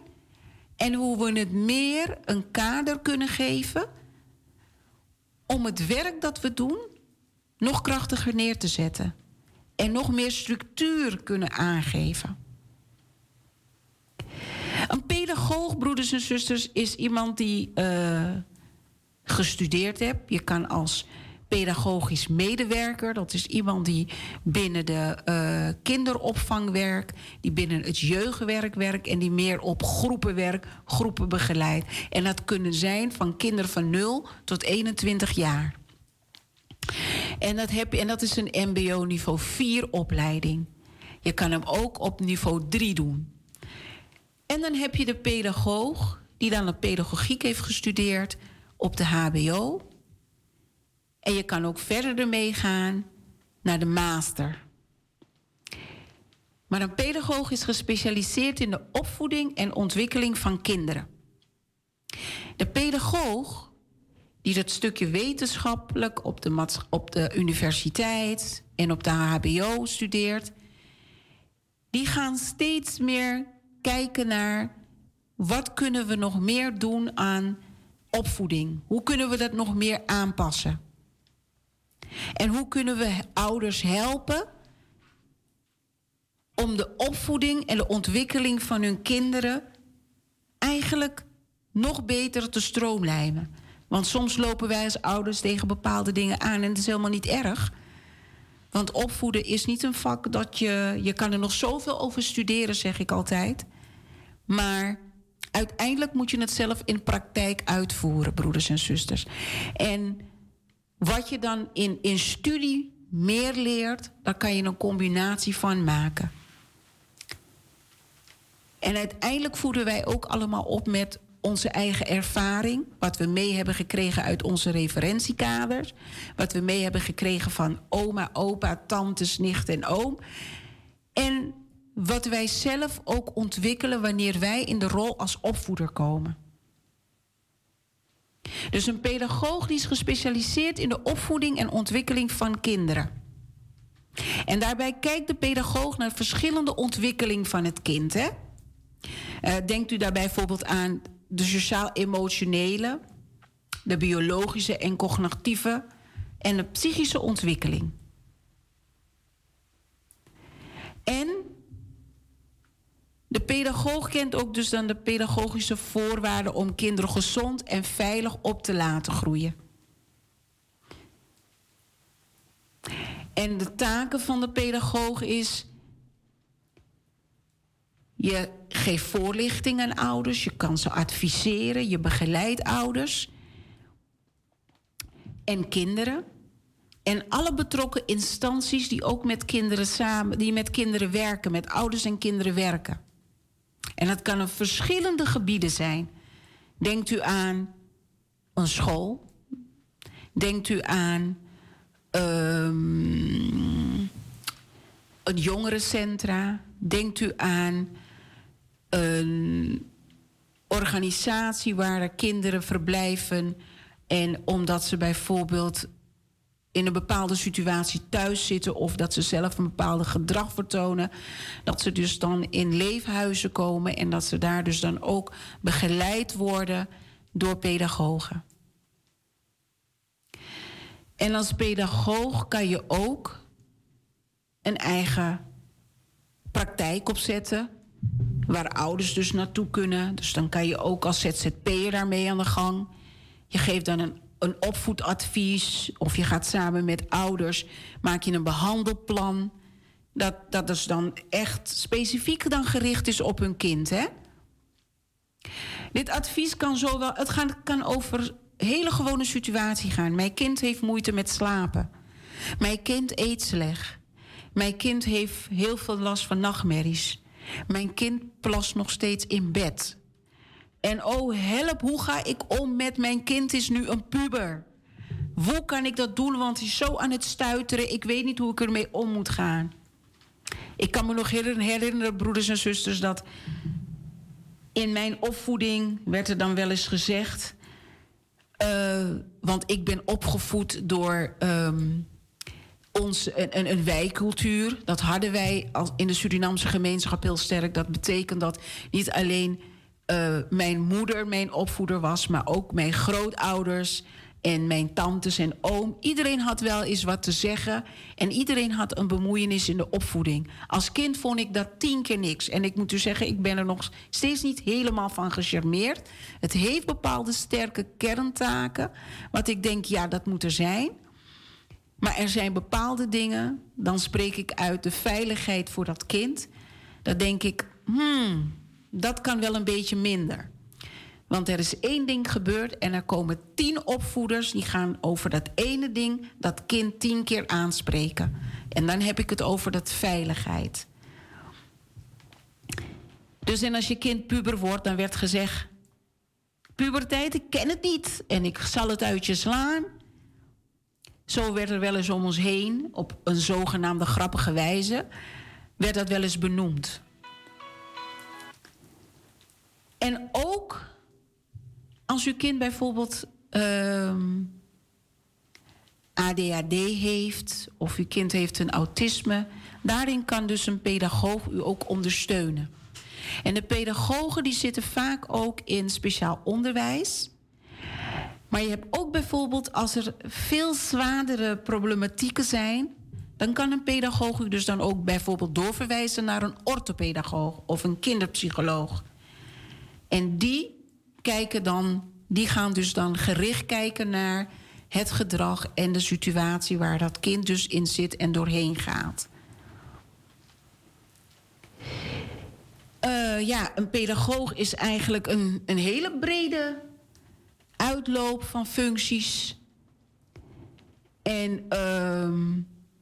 En hoe we het meer een kader kunnen geven om het werk dat we doen nog krachtiger neer te zetten. En nog meer structuur kunnen aangeven. Een pedagoog, broeders en zusters, is iemand die uh, gestudeerd heeft. Je kan als pedagogisch medewerker. Dat is iemand die binnen de uh, kinderopvang werkt, die binnen het jeugdwerk werkt en die meer op groepen werkt, groepen begeleidt. En dat kunnen zijn van kinderen van 0 tot 21 jaar. En dat, heb en dat is een MBO niveau 4 opleiding. Je kan hem ook op niveau 3 doen. En dan heb je de pedagoog, die dan de pedagogiek heeft gestudeerd op de HBO. En je kan ook verder ermee gaan naar de master. Maar een pedagoog is gespecialiseerd in de opvoeding en ontwikkeling van kinderen. De pedagoog die dat stukje wetenschappelijk op de, op de universiteit en op de HBO studeert, die gaan steeds meer kijken naar wat kunnen we nog meer doen aan opvoeding? Hoe kunnen we dat nog meer aanpassen? En hoe kunnen we ouders helpen om de opvoeding en de ontwikkeling van hun kinderen eigenlijk nog beter te stroomlijnen? Want soms lopen wij als ouders tegen bepaalde dingen aan en het is helemaal niet erg. Want opvoeden is niet een vak dat je. Je kan er nog zoveel over studeren, zeg ik altijd. Maar uiteindelijk moet je het zelf in praktijk uitvoeren, broeders en zusters. En wat je dan in, in studie meer leert, daar kan je een combinatie van maken. En uiteindelijk voeden wij ook allemaal op met onze eigen ervaring, wat we mee hebben gekregen uit onze referentiekaders, wat we mee hebben gekregen van oma, opa, tantes, nicht en oom. En wat wij zelf ook ontwikkelen wanneer wij in de rol als opvoeder komen. Dus een pedagoog die is gespecialiseerd in de opvoeding en ontwikkeling van kinderen. En daarbij kijkt de pedagoog naar verschillende ontwikkeling van het kind. Hè? Uh, denkt u daarbij bijvoorbeeld aan de sociaal-emotionele, de biologische en cognitieve en de psychische ontwikkeling. En de pedagoog kent ook dus dan de pedagogische voorwaarden om kinderen gezond en veilig op te laten groeien. En de taken van de pedagoog is je geeft voorlichting aan ouders, je kan ze adviseren, je begeleidt ouders. en kinderen. En alle betrokken instanties die ook met kinderen samen, die met kinderen werken, met ouders en kinderen werken. En dat kan op verschillende gebieden zijn. Denkt u aan een school? Denkt u aan um, een jongerencentra? Denkt u aan een organisatie waar kinderen verblijven en omdat ze bijvoorbeeld in een bepaalde situatie thuis zitten of dat ze zelf een bepaalde gedrag vertonen, dat ze dus dan in leefhuizen komen en dat ze daar dus dan ook begeleid worden door pedagogen. En als pedagoog kan je ook een eigen praktijk opzetten. Waar ouders dus naartoe kunnen. Dus dan kan je ook als ZZP'er daarmee aan de gang. Je geeft dan een, een opvoedadvies. Of je gaat samen met ouders. Maak je een behandelplan. Dat, dat dus dan echt specifiek dan gericht is op hun kind. Hè? Dit advies kan zowel. Het gaan, kan over hele gewone situatie gaan. Mijn kind heeft moeite met slapen. Mijn kind eet slecht. Mijn kind heeft heel veel last van nachtmerries. Mijn kind plast nog steeds in bed. En oh help, hoe ga ik om met mijn kind is nu een puber? Hoe kan ik dat doen? Want hij is zo aan het stuiteren. Ik weet niet hoe ik ermee om moet gaan. Ik kan me nog herinneren, broeders en zusters, dat in mijn opvoeding werd er dan wel eens gezegd. Uh, want ik ben opgevoed door um, ons, een, een, wijkcultuur. Dat hadden wij als in de Surinaamse gemeenschap heel sterk. Dat betekent dat niet alleen uh, mijn moeder mijn opvoeder was, maar ook mijn grootouders en mijn tantes en oom. Iedereen had wel eens wat te zeggen en iedereen had een bemoeienis in de opvoeding. Als kind vond ik dat tien keer niks. En ik moet u zeggen, ik ben er nog steeds niet helemaal van gecharmeerd. Het heeft bepaalde sterke kerntaken, wat ik denk, ja, dat moet er zijn. Maar er zijn bepaalde dingen, dan spreek ik uit de veiligheid voor dat kind. Dan denk ik, hmm, dat kan wel een beetje minder. Want er is één ding gebeurd en er komen tien opvoeders die gaan over dat ene ding dat kind tien keer aanspreken. En dan heb ik het over dat veiligheid. Dus en als je kind puber wordt, dan werd gezegd: puberteit, ik ken het niet en ik zal het uit je slaan. Zo werd er wel eens om ons heen, op een zogenaamde grappige wijze, werd dat wel eens benoemd. En ook als uw kind bijvoorbeeld ehm, ADHD heeft of uw kind heeft een autisme, daarin kan dus een pedagoog u ook ondersteunen. En de pedagogen die zitten vaak ook in speciaal onderwijs. Maar je hebt ook bijvoorbeeld als er veel zwaardere problematieken zijn, dan kan een pedagoog u dus dan ook bijvoorbeeld doorverwijzen naar een orthopedagoog of een kinderpsycholoog. En die kijken dan, die gaan dus dan gericht kijken naar het gedrag en de situatie waar dat kind dus in zit en doorheen gaat. Uh, ja, een pedagoog is eigenlijk een, een hele brede uitloop van functies. En uh,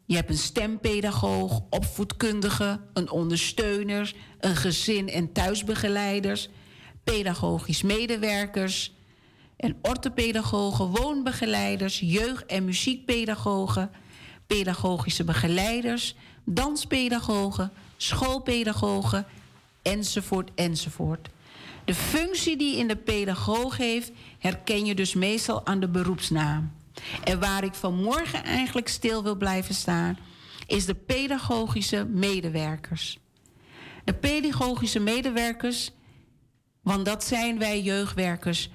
je hebt een stempedagoog, opvoedkundige, een ondersteuner, een gezin- en thuisbegeleiders, pedagogisch medewerkers en orthopedagogen, woonbegeleiders, jeugd- en muziekpedagogen, pedagogische begeleiders, danspedagogen, schoolpedagogen, enzovoort, enzovoort. De functie die in de pedagoog heeft, herken je dus meestal aan de beroepsnaam. En waar ik vanmorgen eigenlijk stil wil blijven staan, is de pedagogische medewerkers. De pedagogische medewerkers want dat zijn wij jeugdwerkers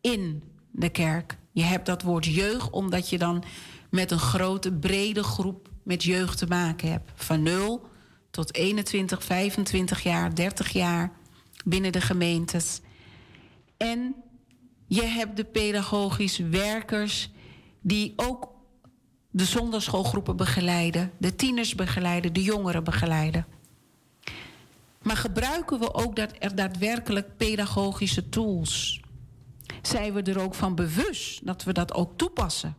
in de kerk. Je hebt dat woord jeugd omdat je dan met een grote, brede groep met jeugd te maken hebt. Van 0 tot 21, 25 jaar, 30 jaar binnen de gemeentes. En je hebt de pedagogische werkers die ook de zondagschoolgroepen begeleiden, de tieners begeleiden, de jongeren begeleiden. Maar gebruiken we ook dat er daadwerkelijk pedagogische tools? Zijn we er ook van bewust dat we dat ook toepassen?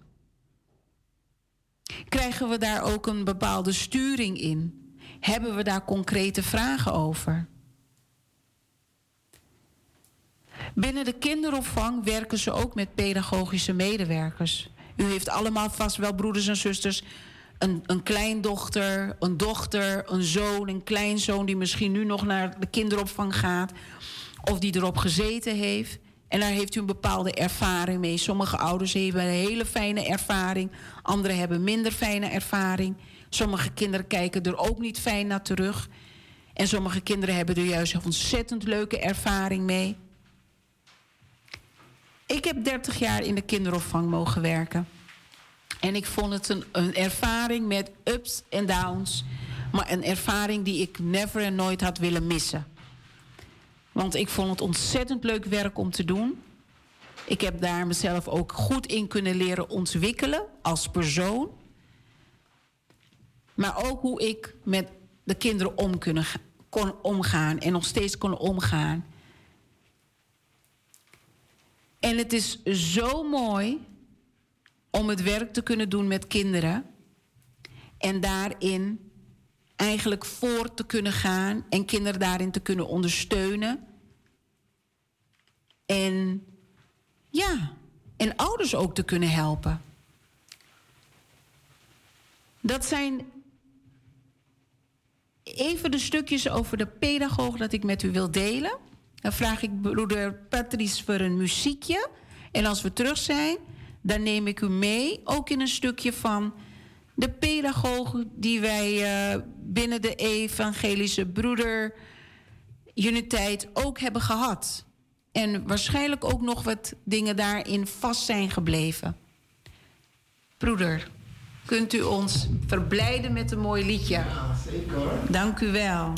Krijgen we daar ook een bepaalde sturing in? Hebben we daar concrete vragen over? Binnen de kinderopvang werken ze ook met pedagogische medewerkers. U heeft allemaal vast wel broeders en zusters, een, een kleindochter, een dochter, een zoon, een kleinzoon die misschien nu nog naar de kinderopvang gaat of die erop gezeten heeft. En daar heeft u een bepaalde ervaring mee. Sommige ouders hebben een hele fijne ervaring, anderen hebben minder fijne ervaring. Sommige kinderen kijken er ook niet fijn naar terug. En sommige kinderen hebben er juist een ontzettend leuke ervaring mee. Ik heb 30 jaar in de kinderopvang mogen werken. En ik vond het een, een ervaring met ups en downs. Maar een ervaring die ik never en nooit had willen missen. Want ik vond het ontzettend leuk werk om te doen. Ik heb daar mezelf ook goed in kunnen leren ontwikkelen als persoon. Maar ook hoe ik met de kinderen om kunnen, kon omgaan en nog steeds kon omgaan. En het is zo mooi om het werk te kunnen doen met kinderen. En daarin eigenlijk voor te kunnen gaan en kinderen daarin te kunnen ondersteunen. En ja, en ouders ook te kunnen helpen. Dat zijn even de stukjes over de pedagoog dat ik met u wil delen. Dan vraag ik broeder Patrice voor een muziekje. En als we terug zijn, dan neem ik u mee, ook in een stukje van de pedagogen die wij uh, binnen de evangelische broeder Uniteit ook hebben gehad. En waarschijnlijk ook nog wat dingen daarin vast zijn gebleven. Broeder, kunt u ons verblijden met een mooi liedje? Ja, zeker hoor. Dank u wel.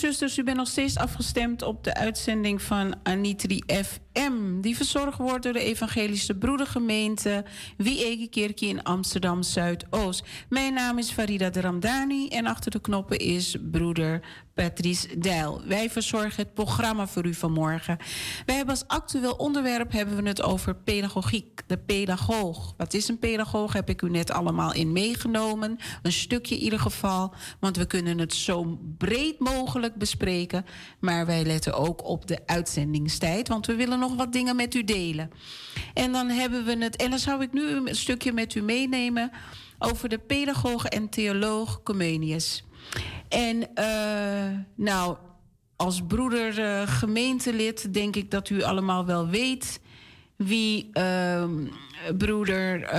Zusters, u bent nog steeds afgestemd op de uitzending van Anitri Die verzorgd wordt door de Evangelische Broedergemeente Wie in Amsterdam Zuidoost. Mijn naam is Farida de Ramdani en achter de knoppen is broeder Patrice Dijl. Wij verzorgen het programma voor u vanmorgen. Wij hebben als actueel onderwerp hebben we het over pedagogiek, de pedagoog. Wat is een pedagoog? Heb ik u net allemaal in meegenomen. Een stukje in ieder geval, want we kunnen het zo breed mogelijk bespreken. Maar wij letten ook op de uitzendingstijd, want we willen nog wat dingen met u delen. En dan hebben we het, en dan zou ik nu een stukje met u meenemen over de pedagoog en theoloog Comenius. En uh, nou, als broeder uh, gemeentelid denk ik dat u allemaal wel weet wie uh, broeder uh,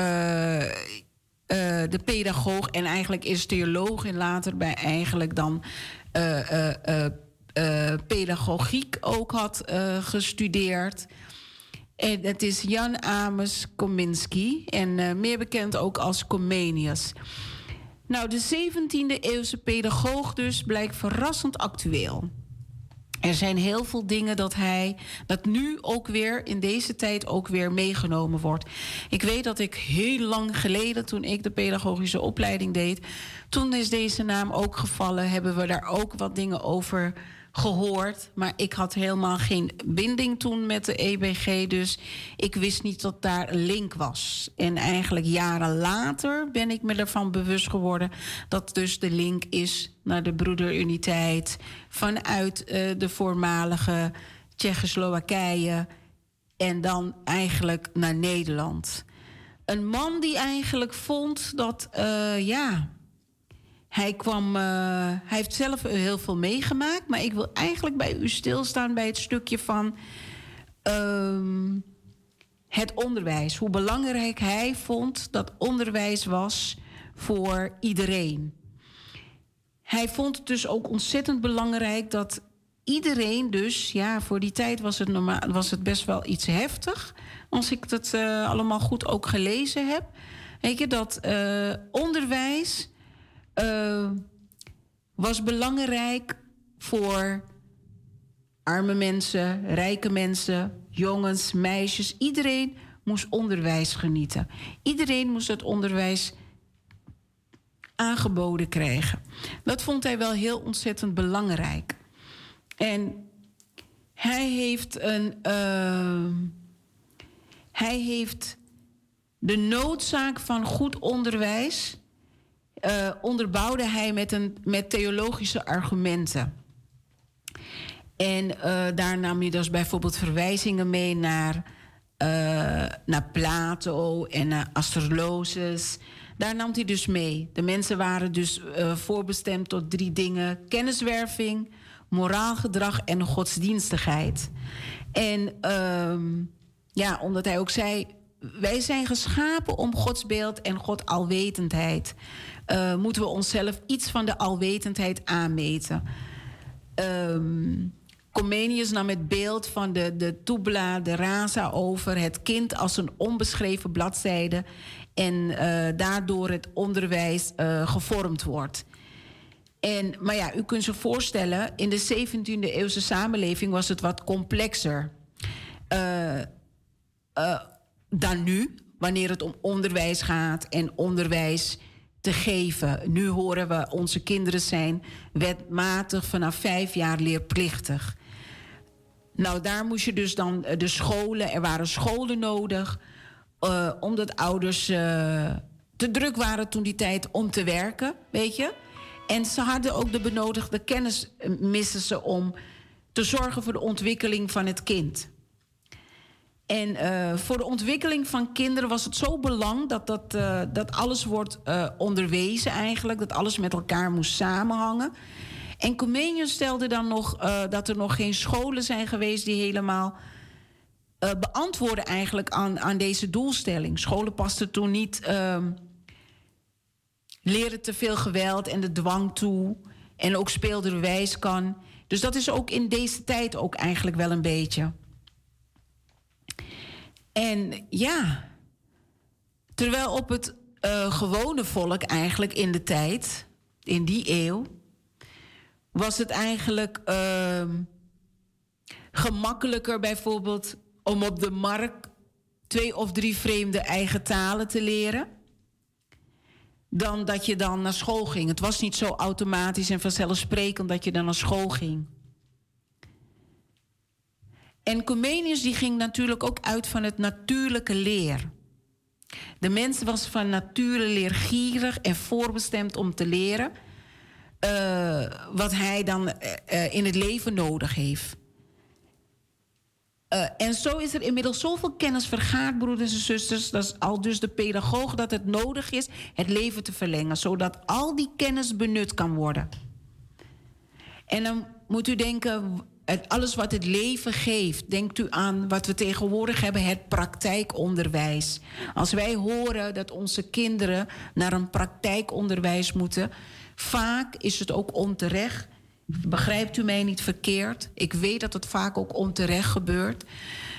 de pedagoog en eigenlijk is theoloog en later bij eigenlijk dan pedagogiek ook had gestudeerd. En het is Jan Ames Kominski en meer bekend ook als Comenius. Nou, de 17e eeuwse pedagoog dus blijkt verrassend actueel. Er zijn heel veel dingen dat hij, dat nu ook weer in deze tijd ook weer meegenomen wordt. Ik weet dat ik heel lang geleden, toen ik de pedagogische opleiding deed, toen is deze naam ook gevallen, hebben we daar ook wat dingen over gehoord. Maar ik had helemaal geen binding toen met de EBG. Dus ik wist niet dat daar een link was. En eigenlijk jaren later ben ik me ervan bewust geworden dat dus de link is naar de broederuniteit vanuit uh, de voormalige Tsjechoslowakije en dan eigenlijk naar Nederland. Een man die eigenlijk vond dat, uh, ja, hij, kwam, uh, hij heeft zelf heel veel meegemaakt, maar ik wil eigenlijk bij u stilstaan bij het stukje van uh, het onderwijs. Hoe belangrijk hij vond dat onderwijs was voor iedereen. Hij vond het dus ook ontzettend belangrijk dat iedereen dus, ja, voor die tijd was het, normaal, was het best wel iets heftig. Als ik dat uh, allemaal goed ook gelezen heb. Dat uh, onderwijs uh, was belangrijk voor arme mensen, rijke mensen, jongens, meisjes. Iedereen moest onderwijs genieten. Iedereen moest het onderwijs aangeboden krijgen. Dat vond hij wel heel ontzettend belangrijk. En hij heeft een. Uh, hij heeft de noodzaak van goed onderwijs uh, onderbouwde hij met, een, met theologische argumenten. En uh, daar nam hij dus bijvoorbeeld verwijzingen mee naar, uh, naar Plato en naar Asterlosis. Daar nam hij dus mee. De mensen waren dus voorbestemd tot drie dingen: kenniswerving, moraal gedrag en godsdienstigheid. En ehm, ja, omdat hij ook zei: wij zijn geschapen om Gods beeld en God alwetendheid uh, moeten we onszelf iets van de alwetendheid aanmeten. Um, Comenius nam het beeld van de, de Tubla, de Raza over het kind als een onbeschreven bladzijde en uh, daardoor het onderwijs uh, gevormd wordt. En, maar ja, u kunt zich voorstellen, in de 17e eeuwse samenleving was het wat complexer dan nu, wanneer het om onderwijs gaat en onderwijs te geven. Nu horen we, onze kinderen zijn wetmatig vanaf vijf jaar leerplichtig. Nou, daar moest je dus dan eh, de scholen, er waren scholen nodig, uh, omdat ouders uh, te druk waren toen die tijd om te werken, weet je. En ze hadden ook de benodigde kennis, missen ze om te zorgen voor de ontwikkeling van het kind. En uh, voor de ontwikkeling van kinderen was het zo belangrijk dat, dat, uh, dat alles wordt uh, onderwezen eigenlijk. Dat alles met elkaar moest samenhangen. En Comenius stelde dan nog dat er nog geen scholen zijn geweest die helemaal beantwoorden eigenlijk aan, aan deze doelstelling. Scholen pasten toen niet ehm, leren te veel geweld en de dwang toe. En ook speelde wijs kan. Dus dat is ook in deze tijd ook eigenlijk wel een beetje. En ja, terwijl op het uh, gewone volk eigenlijk in de tijd, in die eeuw, was het eigenlijk ehm, gemakkelijker bijvoorbeeld om op de markt twee of drie vreemde eigen talen te leren. Dan dat je dan naar school ging. Het was niet zo automatisch en vanzelfsprekend dat je dan naar school ging. En Comenius die ging natuurlijk ook uit van het natuurlijke leer. De mens was van nature leergierig en voorbestemd om te leren uh, wat hij dan uh, in het leven nodig heeft. En zo is er inmiddels zoveel kennis vergaard, broeders en zusters. Dat is al dus de pedagoog dat het nodig is het leven te verlengen, zodat al die kennis benut kan worden. En dan moet u denken, alles wat het leven geeft, denkt u aan wat we tegenwoordig hebben, het praktijkonderwijs. Als wij horen dat onze kinderen naar een praktijkonderwijs moeten, vaak is het ook onterecht. Begrijpt u mij niet verkeerd? Ik weet dat het vaak ook onterecht gebeurt.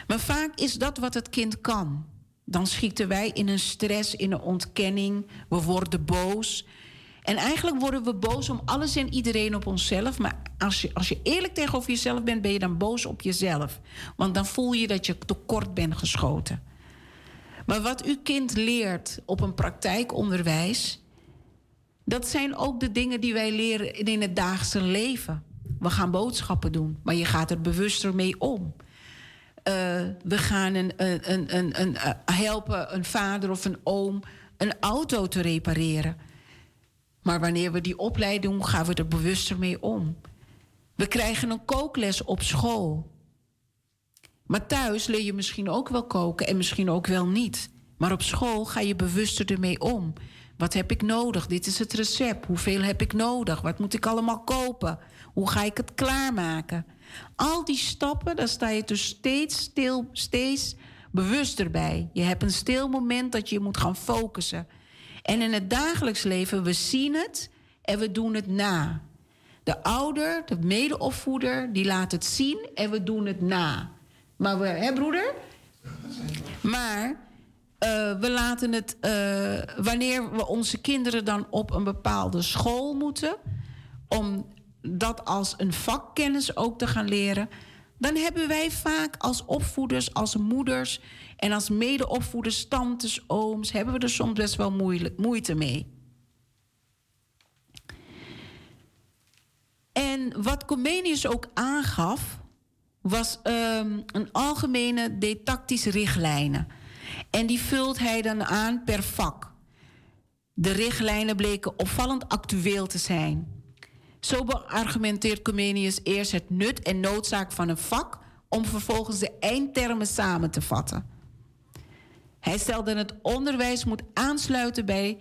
Maar vaak is dat wat het kind kan. Dan schieten wij in een stress, in een ontkenning. We worden boos. En eigenlijk worden we boos om alles en iedereen op onszelf. Maar als je, als je eerlijk tegenover jezelf bent, ben je dan boos op jezelf. Want dan voel je dat je tekort bent geschoten. Maar wat uw kind leert op een praktijkonderwijs, dat zijn ook de dingen die wij leren in het dagelijkse leven. We gaan boodschappen doen, maar je gaat er bewuster mee om. Uh, we gaan een, een, een, een, uh, helpen een vader of een oom een auto te repareren. Maar wanneer we die opleiding doen, gaan we er bewuster mee om. We krijgen een kookles op school. Maar thuis leer je misschien ook wel koken en misschien ook wel niet. Maar op school ga je bewuster ermee om. Wat heb ik nodig? Dit is het recept. Hoeveel heb ik nodig? Wat moet ik allemaal kopen? Hoe ga ik het klaarmaken? Al die stappen, daar sta je dus steeds stil, steeds bewuster bij. Je hebt een stil moment dat je moet gaan focussen. En in het dagelijks leven, we zien het en we doen het na. De ouder, de medeopvoeder, die laat het zien en we doen het na. Maar we, hè broeder? Maar uh, we laten het, uh, wanneer we onze kinderen dan op een bepaalde school moeten, om dat als een vakkennis ook te gaan leren, dan hebben wij vaak als opvoeders, als moeders en als medeopvoeders, tantes, ooms, hebben we er soms best wel moeite mee. En wat Comenius ook aangaf, was um, een algemene didactische richtlijnen. En die vult hij dan aan per vak. De richtlijnen bleken opvallend actueel te zijn. Zo beargumenteert Comenius eerst het nut en noodzaak van een vak om vervolgens de eindtermen samen te vatten. Hij stelde dat het onderwijs moet aansluiten bij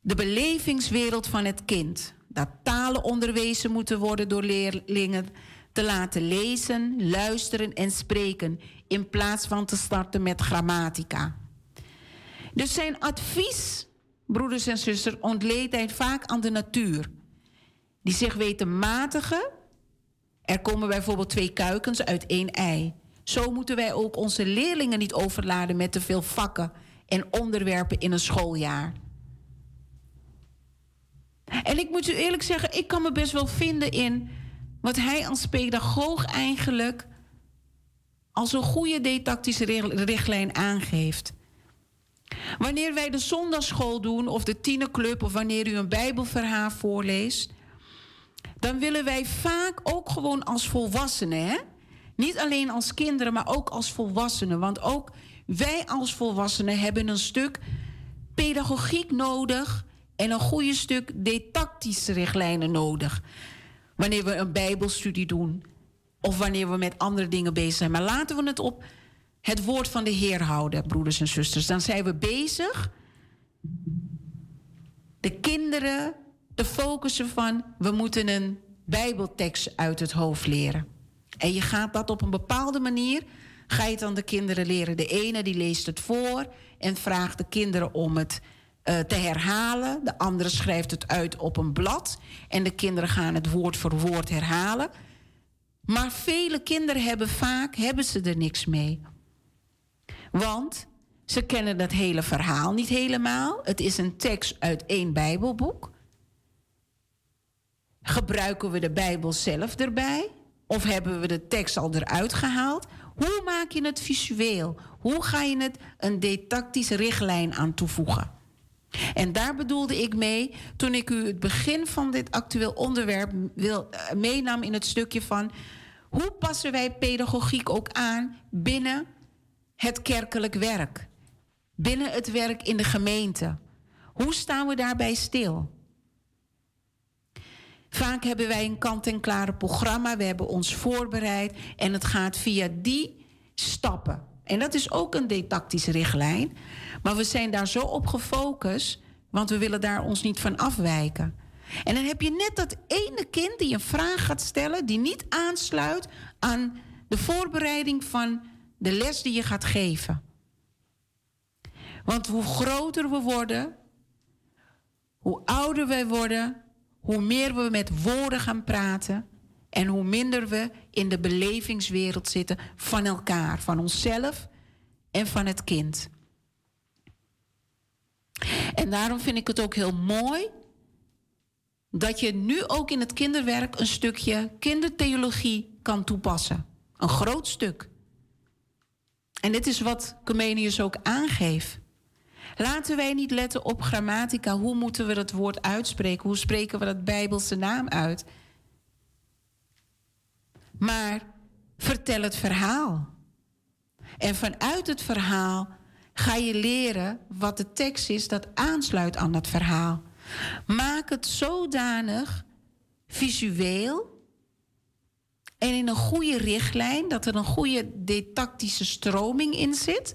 de belevingswereld van het kind. Dat talen onderwezen moeten worden door leerlingen te laten lezen, luisteren en spreken in plaats van te starten met grammatica. Dus zijn advies, broeders en zusters, ontleed hij vaak aan de natuur. Die zich weet te matigen. Er komen bijvoorbeeld twee kuikens uit één ei. Zo moeten wij ook onze leerlingen niet overladen met te veel vakken en onderwerpen in een schooljaar. En ik moet u eerlijk zeggen, ik kan me best wel vinden in wat hij als pedagoog eigenlijk als een goede didactische richtlijn aangeeft. Wanneer wij de zondagschool doen of de tienerclub of wanneer u een bijbelverhaal voorleest, dan willen wij vaak ook gewoon als volwassenen, hè? niet alleen als kinderen, maar ook als volwassenen. Want ook wij als volwassenen hebben een stuk pedagogiek nodig en een goede stuk didactische richtlijnen nodig. Wanneer we een bijbelstudie doen of wanneer we met andere dingen bezig zijn. Maar laten we het op het woord van de Heer houden, broeders en zusters. Dan zijn we bezig de kinderen te focussen van we moeten een bijbeltekst uit het hoofd leren. En je gaat dat op een bepaalde manier, ga je het aan de kinderen leren. De ene die leest het voor en vraagt de kinderen om het uh, te herhalen. De andere schrijft het uit op een blad. En de kinderen gaan het woord voor woord herhalen. Maar vele kinderen hebben vaak hebben ze er niks mee. Want ze kennen dat hele verhaal niet helemaal. Het is een tekst uit één Bijbelboek. Gebruiken we de Bijbel zelf erbij? Of hebben we de tekst al eruit gehaald? Hoe maak je het visueel? Hoe ga je het een didactische richtlijn aan toevoegen? En daar bedoelde ik mee toen ik u het begin van dit actueel onderwerp wil, uh, meenam in het stukje van hoe passen wij pedagogiek ook aan binnen het kerkelijk werk, binnen het werk in de gemeente. Hoe staan we daarbij stil? Vaak hebben wij een kant-en-klare programma, we hebben ons voorbereid en het gaat via die stappen. En dat is ook een didactische richtlijn, maar we zijn daar zo op gefocust, want we willen daar ons niet van afwijken. En dan heb je net dat ene kind die een vraag gaat stellen die niet aansluit aan de voorbereiding van de les die je gaat geven. Want hoe groter we worden, hoe ouder we worden, hoe meer we met woorden gaan praten en hoe minder we in de belevingswereld zitten van elkaar, van onszelf en van het kind. En daarom vind ik het ook heel mooi dat je nu ook in het kinderwerk een stukje kindertheologie kan toepassen. Een groot stuk. En dit is wat Comenius ook aangeeft. Laten wij niet letten op grammatica. Hoe moeten we dat woord uitspreken? Hoe spreken we dat Bijbelse naam uit? Maar vertel het verhaal. En vanuit het verhaal ga je leren wat de tekst is dat aansluit aan dat verhaal. Maak het zodanig visueel en in een goede richtlijn, dat er een goede didactische stroming in zit.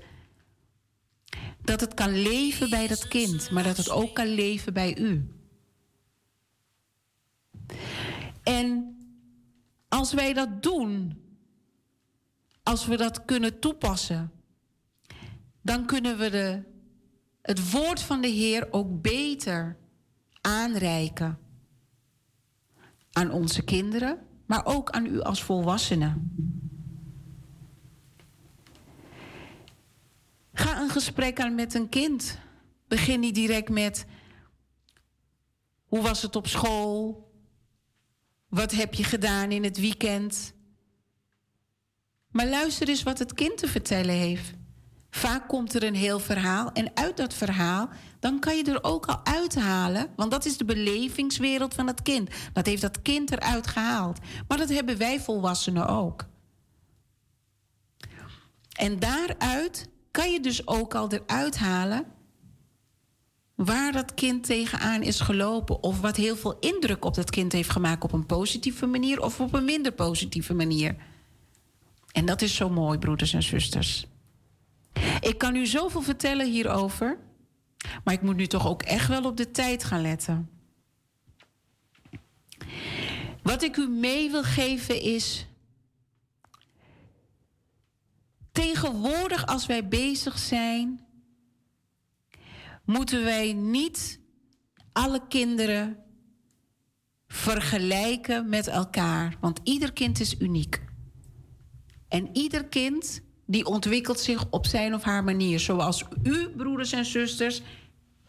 Dat het kan leven bij dat kind, maar dat het ook kan leven bij u. En als wij dat doen, als we dat kunnen toepassen, dan kunnen we de, het woord van de Heer ook beter aanreiken aan onze kinderen, maar ook aan u als volwassenen. Ga een gesprek aan met een kind. Begin niet direct met hoe was het op school? Wat heb je gedaan in het weekend? Maar luister eens wat het kind te vertellen heeft. Vaak komt er een heel verhaal en uit dat verhaal, dan kan je er ook al uithalen, want dat is de belevingswereld van het kind. Dat heeft dat kind eruit gehaald. Maar dat hebben wij volwassenen ook. En daaruit kan je dus ook al eruit halen waar dat kind tegenaan is gelopen of wat heel veel indruk op dat kind heeft gemaakt op een positieve manier of op een minder positieve manier. En dat is zo mooi, broeders en zusters. Ik kan u zoveel vertellen hierover, maar ik moet nu toch ook echt wel op de tijd gaan letten. Wat ik u mee wil geven is. Tegenwoordig, als wij bezig zijn, moeten wij niet alle kinderen vergelijken met elkaar, want ieder kind is uniek. En ieder kind die ontwikkelt zich op zijn of haar manier. Zoals u, broeders en zusters,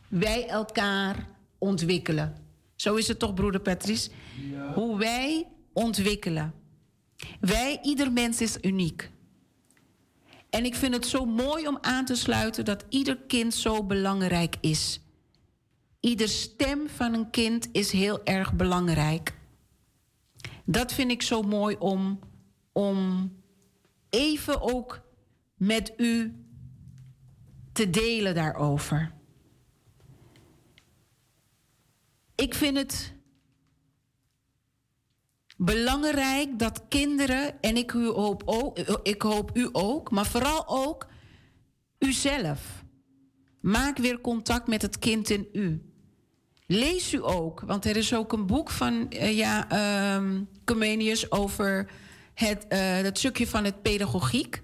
wij elkaar ontwikkelen. Zo is het toch, broeder Patrice? Hoe wij ontwikkelen. Wij, ieder mens is uniek. En ik vind het zo mooi om aan te sluiten dat ieder kind zo belangrijk is. Ieder stem van een kind is heel erg belangrijk. Dat vind ik zo mooi om, om even ook met u te delen daarover. Ik vind het belangrijk dat kinderen, en ik, u hoop, ook, ik hoop u ook, maar vooral ook uzelf. Maak weer contact met het kind in u. Lees u ook, want er is ook een boek van uh, ja, um, Comenius over het, uh, het stukje van het pedagogiek.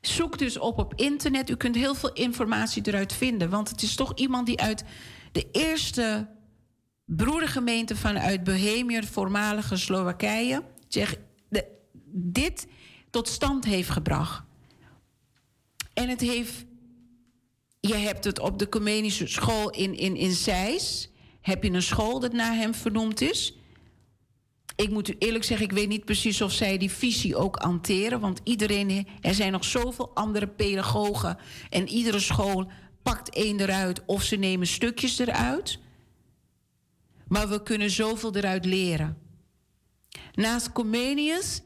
Zoek dus op op internet. U kunt heel veel informatie eruit vinden. Want het is toch iemand die uit de eerste broedergemeente vanuit Bohemië, voormalige Slowakije, zeg, dit tot stand heeft gebracht. En het heeft. Je hebt het op de Ecumenische school in, in, in Zeist. Heb je een school dat naar hem vernoemd is? ik moet u eerlijk zeggen, ik weet niet precies of zij die visie ook hanteren. Want iedereen, er zijn nog zoveel andere pedagogen. En iedere school pakt één eruit of ze nemen stukjes eruit. Maar we kunnen zoveel eruit leren. Naast Comenius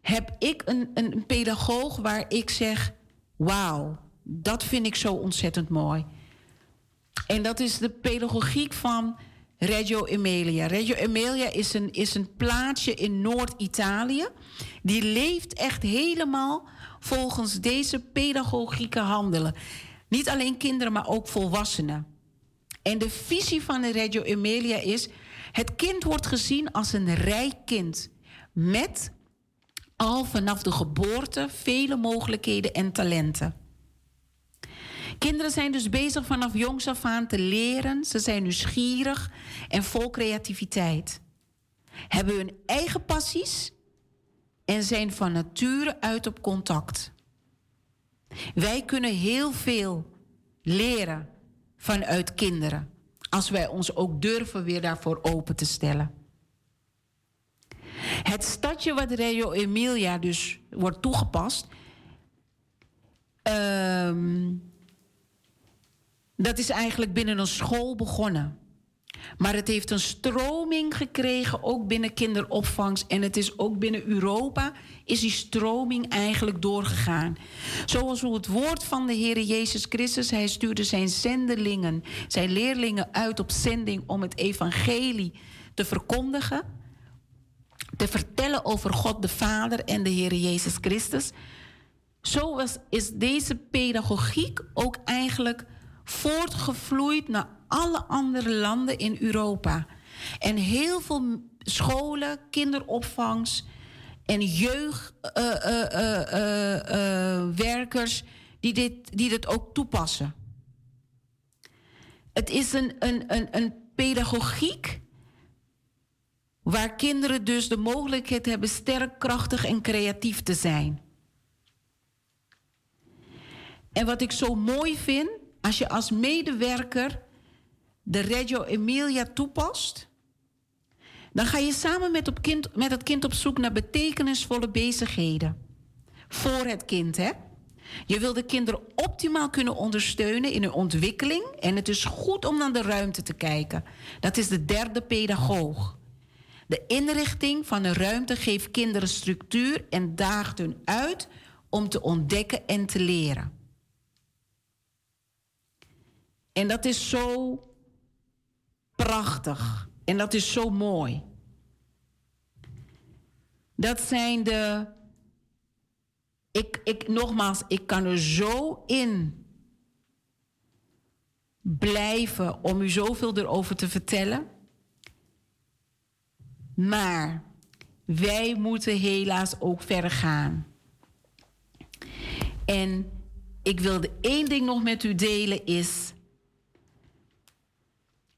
heb ik een, een pedagoog waar ik zeg: Wauw, dat vind ik zo ontzettend mooi. En dat is de pedagogiek van Reggio Emilia. Reggio Emilia is een, is een plaatsje in Noord-Italië. Die leeft echt helemaal volgens deze pedagogieke handelen. Niet alleen kinderen, maar ook volwassenen. En de visie van de Reggio Emilia is: het kind wordt gezien als een rijk kind met al vanaf de geboorte vele mogelijkheden en talenten. Kinderen zijn dus bezig vanaf jongs af aan te leren. Ze zijn nieuwsgierig en vol creativiteit. Hebben hun eigen passies en zijn van nature uit op contact. Wij kunnen heel veel leren vanuit kinderen. Als wij ons ook durven weer daarvoor open te stellen. Het stadje wat Reggio Emilia dus wordt toegepast. Um, dat is eigenlijk binnen een school begonnen. Maar het heeft een stroming gekregen, ook binnen kinderopvangs. En het is ook binnen Europa, is die stroming eigenlijk doorgegaan. Zoals hoe het woord van de Heer Jezus Christus, hij stuurde zijn zendelingen, zijn leerlingen uit op zending om het evangelie te verkondigen. Te vertellen over God de Vader en de Heer Jezus Christus. Zo is deze pedagogiek ook eigenlijk voortgevloeid naar alle andere landen in Europa. En heel veel scholen, kinderopvangs en jeugdwerkers uh, uh, die, dit, die dit ook toepassen. Het is een, een, een, een pedagogiek waar kinderen dus de mogelijkheid hebben sterk, krachtig en creatief te zijn. En wat ik zo mooi vind, als je als medewerker de Reggio Emilia toepast, dan ga je samen met, op kind, met het kind op zoek naar betekenisvolle bezigheden. Voor het kind, hè? Je wil de kinderen optimaal kunnen ondersteunen in hun ontwikkeling. En het is goed om naar de ruimte te kijken. Dat is de derde pedagoog. De inrichting van een ruimte geeft kinderen structuur en daagt hun uit om te ontdekken en te leren. En dat is zo prachtig. En dat is zo mooi. Dat zijn de. Ik, ik, nogmaals, ik kan er zo in blijven om u zoveel erover te vertellen. Maar wij moeten helaas ook verder gaan. En ik wilde één ding nog met u delen is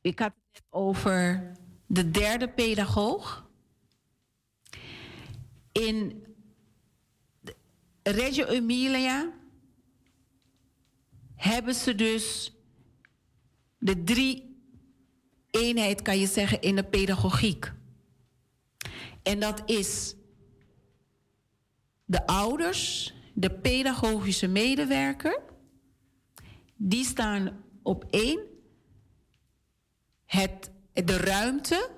ik had het over de derde pedagoog. In Reggio Emilia hebben ze dus de drie eenheid, kan je zeggen, in de pedagogiek. En dat is de ouders, de pedagogische medewerker, die staan op één het, de ruimte,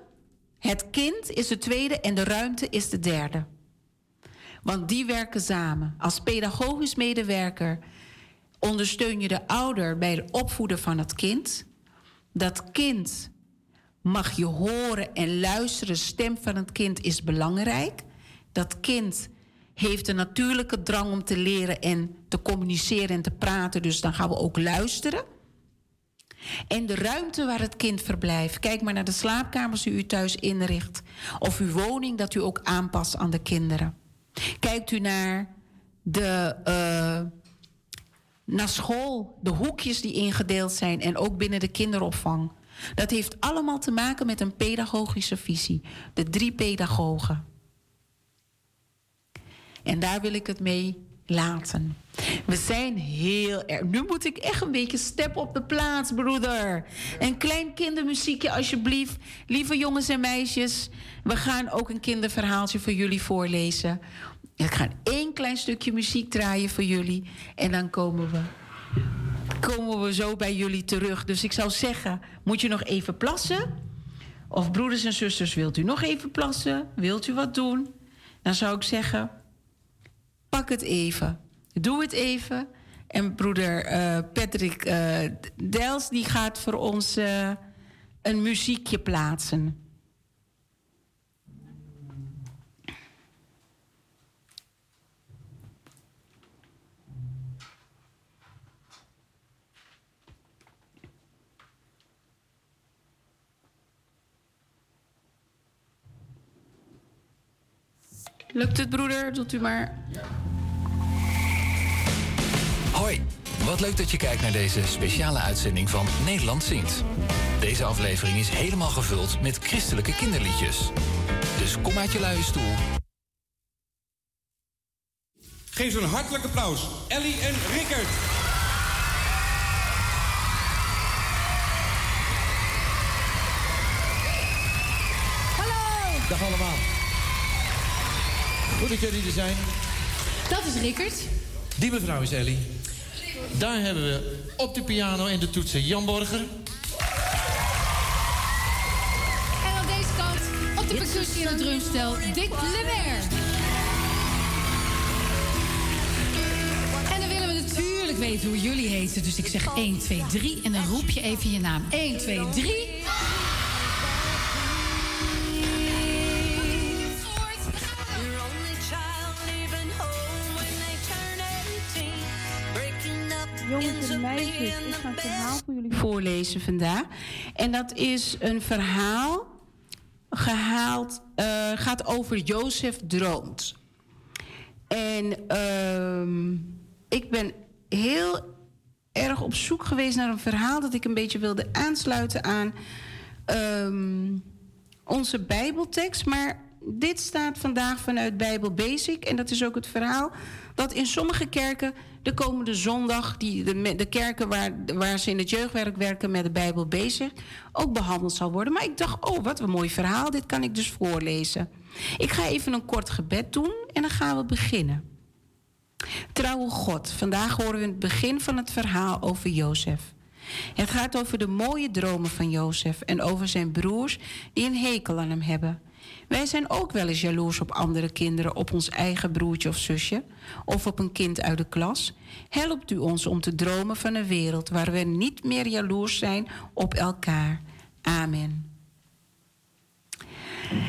het kind is de tweede en de ruimte is de derde. Want die werken samen. Als pedagogisch medewerker ondersteun je de ouder bij het opvoeden van het kind. Dat kind mag je horen en luisteren. De stem van het kind is belangrijk. Dat kind heeft een natuurlijke drang om te leren en te communiceren en te praten. Dus dan gaan we ook luisteren. En de ruimte waar het kind verblijft. Kijk maar naar de slaapkamers die u thuis inricht. Of uw woning dat u ook aanpast aan de kinderen. Kijkt u naar de. Uh, naar school, de hoekjes die ingedeeld zijn en ook binnen de kinderopvang. Dat heeft allemaal te maken met een pedagogische visie. De drie pedagogen. En daar wil ik het mee laten. We zijn heel erg. Nu moet ik echt een beetje step op de plaats, broeder. Een klein kindermuziekje, alsjeblieft. Lieve jongens en meisjes, we gaan ook een kinderverhaaltje voor jullie voorlezen. Ik ga één klein stukje muziek draaien voor jullie. En dan komen we, komen we zo bij jullie terug. Dus ik zou zeggen, moet je nog even plassen? Of broeders en zusters, wilt u nog even plassen? Wilt u wat doen? Dan zou ik zeggen, pak het even. Doe het even. En broeder uh, Patrick uh, Dels die gaat voor ons uh, een muziekje plaatsen. Lukt het, broeder? Doet u maar. Hoi, wat leuk dat je kijkt naar deze speciale uitzending van Nederland Zingt. Deze aflevering is helemaal gevuld met christelijke kinderliedjes. Dus kom uit je luie stoel. Geef ze een hartelijk applaus. Ellie en Rickert. Hallo. Dag allemaal. Goed dat jullie er zijn. Dat is Rickert. Die mevrouw is Ellie. Daar hebben we op de piano en de toetsen Jan Borger. En aan deze kant op de percussie en het drumstel Dick Lemaire. En dan willen we natuurlijk weten hoe jullie heten. Dus ik zeg 1, 2, 3 en dan roep je even je naam. 1, 2, 3. Jongens en meisjes, ik ga een verhaal voor jullie voorlezen vandaag. En dat is een verhaal gehaald, uh, gaat over Jozef droomt. En uh, ik ben heel erg op zoek geweest naar een verhaal dat ik een beetje wilde aansluiten aan um, onze Bijbeltekst. Maar dit staat vandaag vanuit Bijbel Basic. En dat is ook het verhaal dat in sommige kerken de komende zondag, die, de, kerken waar, waar ze in het jeugdwerk werken met de Bijbel bezig, ook behandeld zal worden. Maar ik dacht, oh, wat een mooi verhaal, dit kan ik dus voorlezen. Ik ga even een kort gebed doen en dan gaan we beginnen. Trouwe God, vandaag horen we het begin van het verhaal over Jozef. Het gaat over de mooie dromen van Jozef en over zijn broers die een hekel aan hem hebben. Wij zijn ook wel eens jaloers op andere kinderen, op ons eigen broertje of zusje, of op een kind uit de klas. Helpt u ons om te dromen van een wereld waar we niet meer jaloers zijn op elkaar. Amen.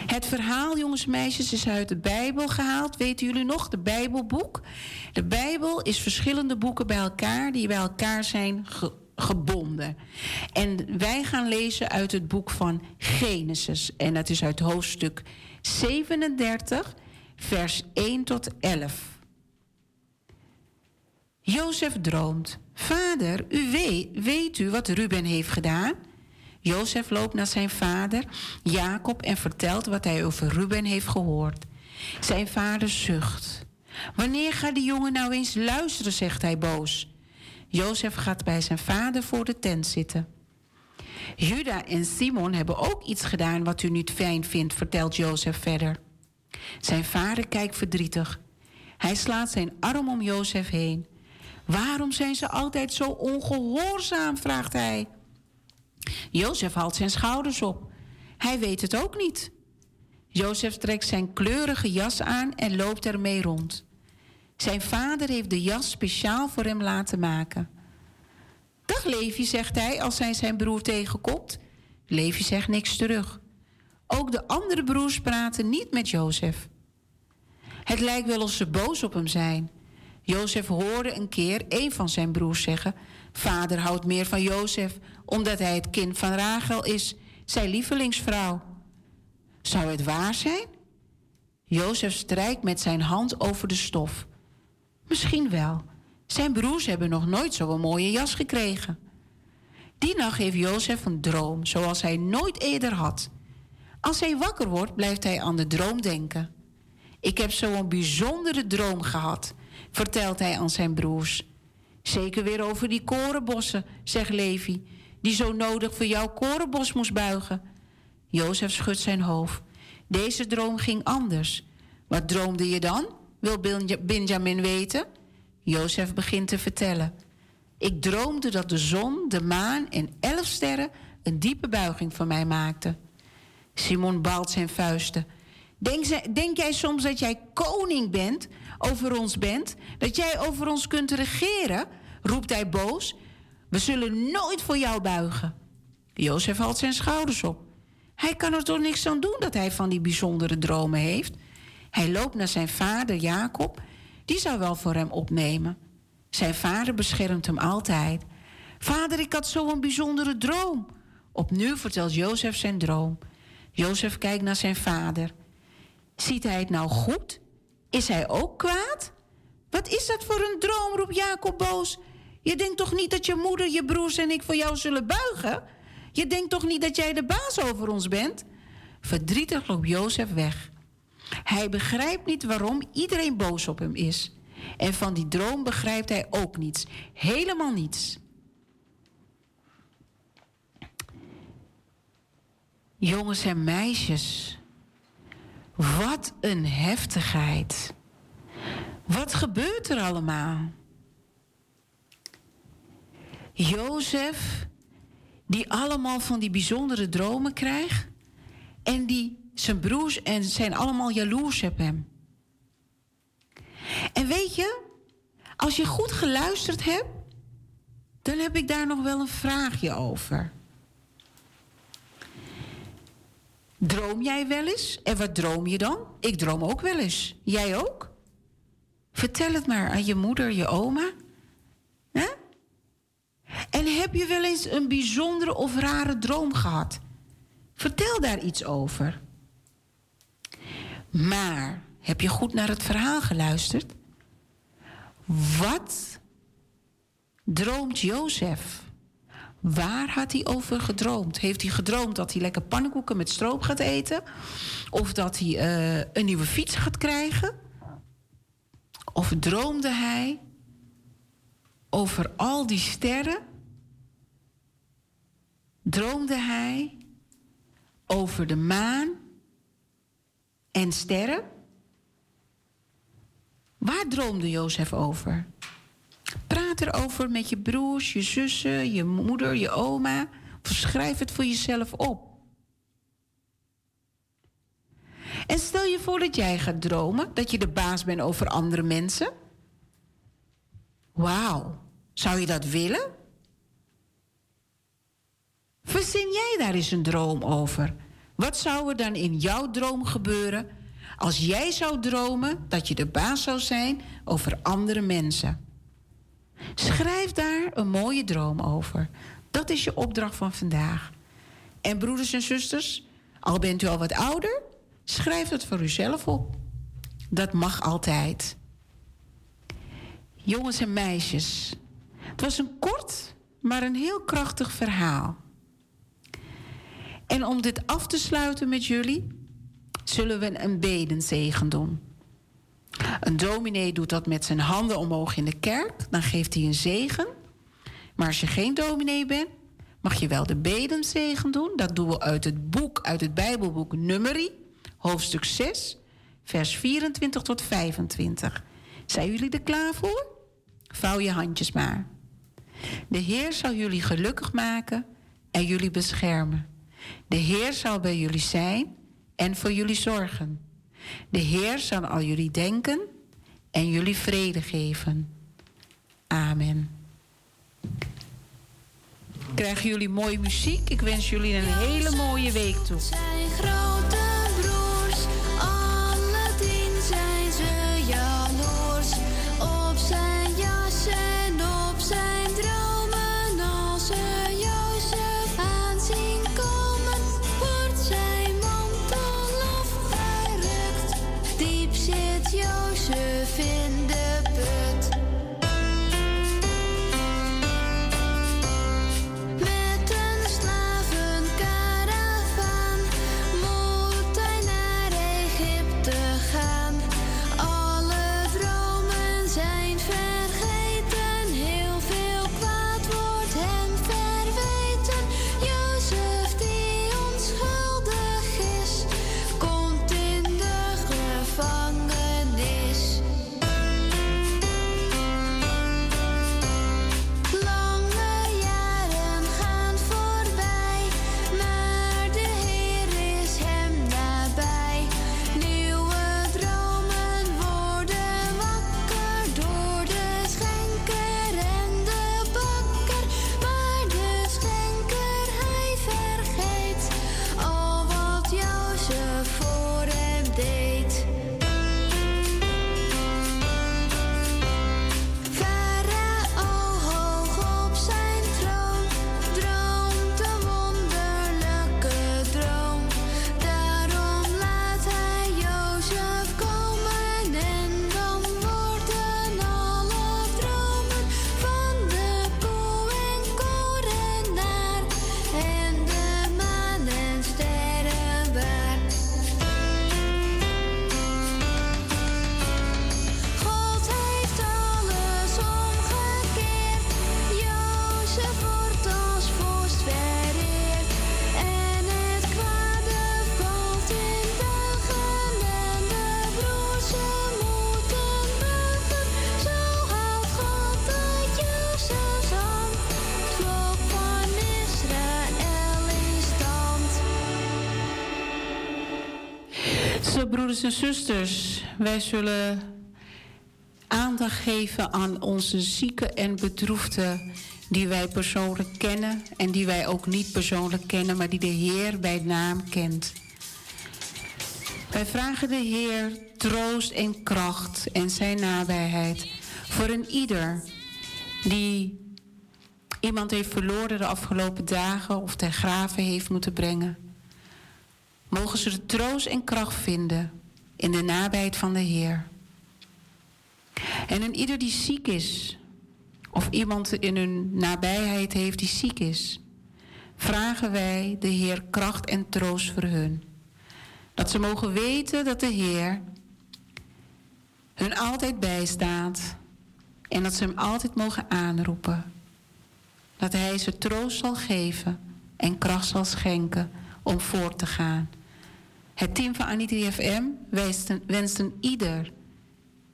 Het verhaal, jongens en meisjes, is uit de Bijbel gehaald. Weten jullie nog, de Bijbelboek? De Bijbel is verschillende boeken bij elkaar die bij elkaar zijn gebonden. En wij gaan lezen uit het boek van Genesis. En dat is uit hoofdstuk 37, vers 1 tot 11. Jozef droomt. Vader, u weet, weet u wat Ruben heeft gedaan? Jozef loopt naar zijn vader, Jacob, en vertelt wat hij over Ruben heeft gehoord. Zijn vader zucht. Wanneer gaat die jongen nou eens luisteren, zegt hij boos. Jozef gaat bij zijn vader voor de tent zitten. Juda en Simon hebben ook iets gedaan wat u niet fijn vindt, vertelt Jozef verder. Zijn vader kijkt verdrietig. Hij slaat zijn arm om Jozef heen. Waarom zijn ze altijd zo ongehoorzaam? vraagt hij. Jozef haalt zijn schouders op. Hij weet het ook niet. Jozef trekt zijn kleurige jas aan en loopt ermee rond. Zijn vader heeft de jas speciaal voor hem laten maken. Dag Levi, zegt hij als hij zijn broer tegenkomt. Levi zegt niks terug. Ook de andere broers praten niet met Jozef. Het lijkt wel of ze boos op hem zijn. Jozef hoorde een keer een van zijn broers zeggen: Vader houdt meer van Jozef omdat hij het kind van Rachel is, zijn lievelingsvrouw. Zou het waar zijn? Jozef strijkt met zijn hand over de stof. Misschien wel. Zijn broers hebben nog nooit zo'n mooie jas gekregen. Die nacht heeft Jozef een droom zoals hij nooit eerder had. Als hij wakker wordt, blijft hij aan de droom denken. Ik heb zo'n bijzondere droom gehad. vertelt hij aan zijn broers. Zeker weer over die korenbossen, zegt Levi, die zo nodig voor jouw korenbos moest buigen. Jozef schudt zijn hoofd. Deze droom ging anders. Wat droomde je dan? Wil Benjamin weten. Jozef begint te vertellen. Ik droomde dat de zon, de maan en elf sterren een diepe buiging voor mij maakten. Simon balt zijn vuisten. Denk, denk, jij soms dat jij koning bent, over ons bent? Dat jij over ons kunt regeren? roept hij boos. We zullen nooit voor jou buigen. Jozef haalt zijn schouders op. Hij kan er toch niks aan doen dat hij van die bijzondere dromen heeft. Hij loopt naar zijn vader Jacob. Die zou wel voor hem opnemen. Zijn vader beschermt hem altijd. Vader, ik had zo'n bijzondere droom. Opnieuw vertelt Jozef zijn droom. Jozef kijkt naar zijn vader. Ziet hij het nou goed? Is hij ook kwaad? Wat is dat voor een droom, roept Jacob boos. Je denkt toch niet dat je moeder, je broers en ik voor jou zullen buigen? Je denkt toch niet dat jij de baas over ons bent? Verdrietig loopt Jozef weg. Hij begrijpt niet waarom iedereen boos op hem is. En van die droom begrijpt hij ook niets. Helemaal niets. Jongens en meisjes, wat een heftigheid. Wat gebeurt er allemaal? Jozef, die allemaal van die bijzondere dromen krijgt. En die zijn broers en zijn allemaal jaloers op hem. En weet je, als je goed geluisterd hebt, dan heb ik daar nog wel een vraagje over. Droom jij wel eens? En wat droom je dan? Ik droom ook wel eens. Jij ook? Vertel het maar aan je moeder, je oma. En heb je wel eens een bijzondere of rare droom gehad? Vertel daar iets over. Maar heb je goed naar het verhaal geluisterd? Wat droomt Jozef? Waar had hij over gedroomd? Heeft hij gedroomd dat hij lekker pannenkoeken met stroop gaat eten? Of dat hij uh, een nieuwe fiets gaat krijgen? Of droomde hij over al die sterren? Droomde hij over de maan en sterren? Waar droomde Jozef over? Praat erover met je broers, je zussen, je moeder, je oma. Of schrijf het voor jezelf op. En stel je voor dat jij gaat dromen dat je de baas bent over andere mensen. Wauw, zou je dat willen? Verzin jij daar eens een droom over? Wat zou er dan in jouw droom gebeuren als jij zou dromen dat je de baas zou zijn over andere mensen? Schrijf daar een mooie droom over. Dat is je opdracht van vandaag. En broeders en zusters, al bent u al wat ouder, schrijf het voor uzelf op. Dat mag altijd. Jongens en meisjes, het was een kort, maar een heel krachtig verhaal. En om dit af te sluiten met jullie, zullen we een bedenzegen doen. Een dominee doet dat met zijn handen omhoog in de kerk. Dan geeft hij een zegen. Maar als je geen dominee bent, mag je wel de bedenzegen doen. Dat doen we uit het boek, uit het Bijbelboek Numeri, hoofdstuk 6, vers 24 tot 25. Zijn jullie er klaar voor? Vouw je handjes maar. De Heer zal jullie gelukkig maken en jullie beschermen. De Heer zal bij jullie zijn en voor jullie zorgen. De Heer zal al jullie denken en jullie vrede geven. Amen. Krijgen jullie mooie muziek? Ik wens jullie een hele mooie week toe. Broeders en zusters, wij zullen aandacht geven aan onze zieken en bedroefden die wij persoonlijk kennen en die wij ook niet persoonlijk kennen, maar die de Heer bij naam kent. Wij vragen de Heer troost en kracht en zijn nabijheid voor een ieder die iemand heeft verloren de afgelopen dagen of ter graven heeft moeten brengen. Mogen ze de troost en kracht vinden in de nabijheid van de Heer. En een ieder die ziek is, of iemand in hun nabijheid heeft die ziek is, vragen wij de Heer kracht en troost voor hun. Dat ze mogen weten dat de Heer hun altijd bijstaat en dat ze hem altijd mogen aanroepen. Dat Hij ze troost zal geven en kracht zal schenken om voort te gaan. Het team van Anitri FM wenst een, ieder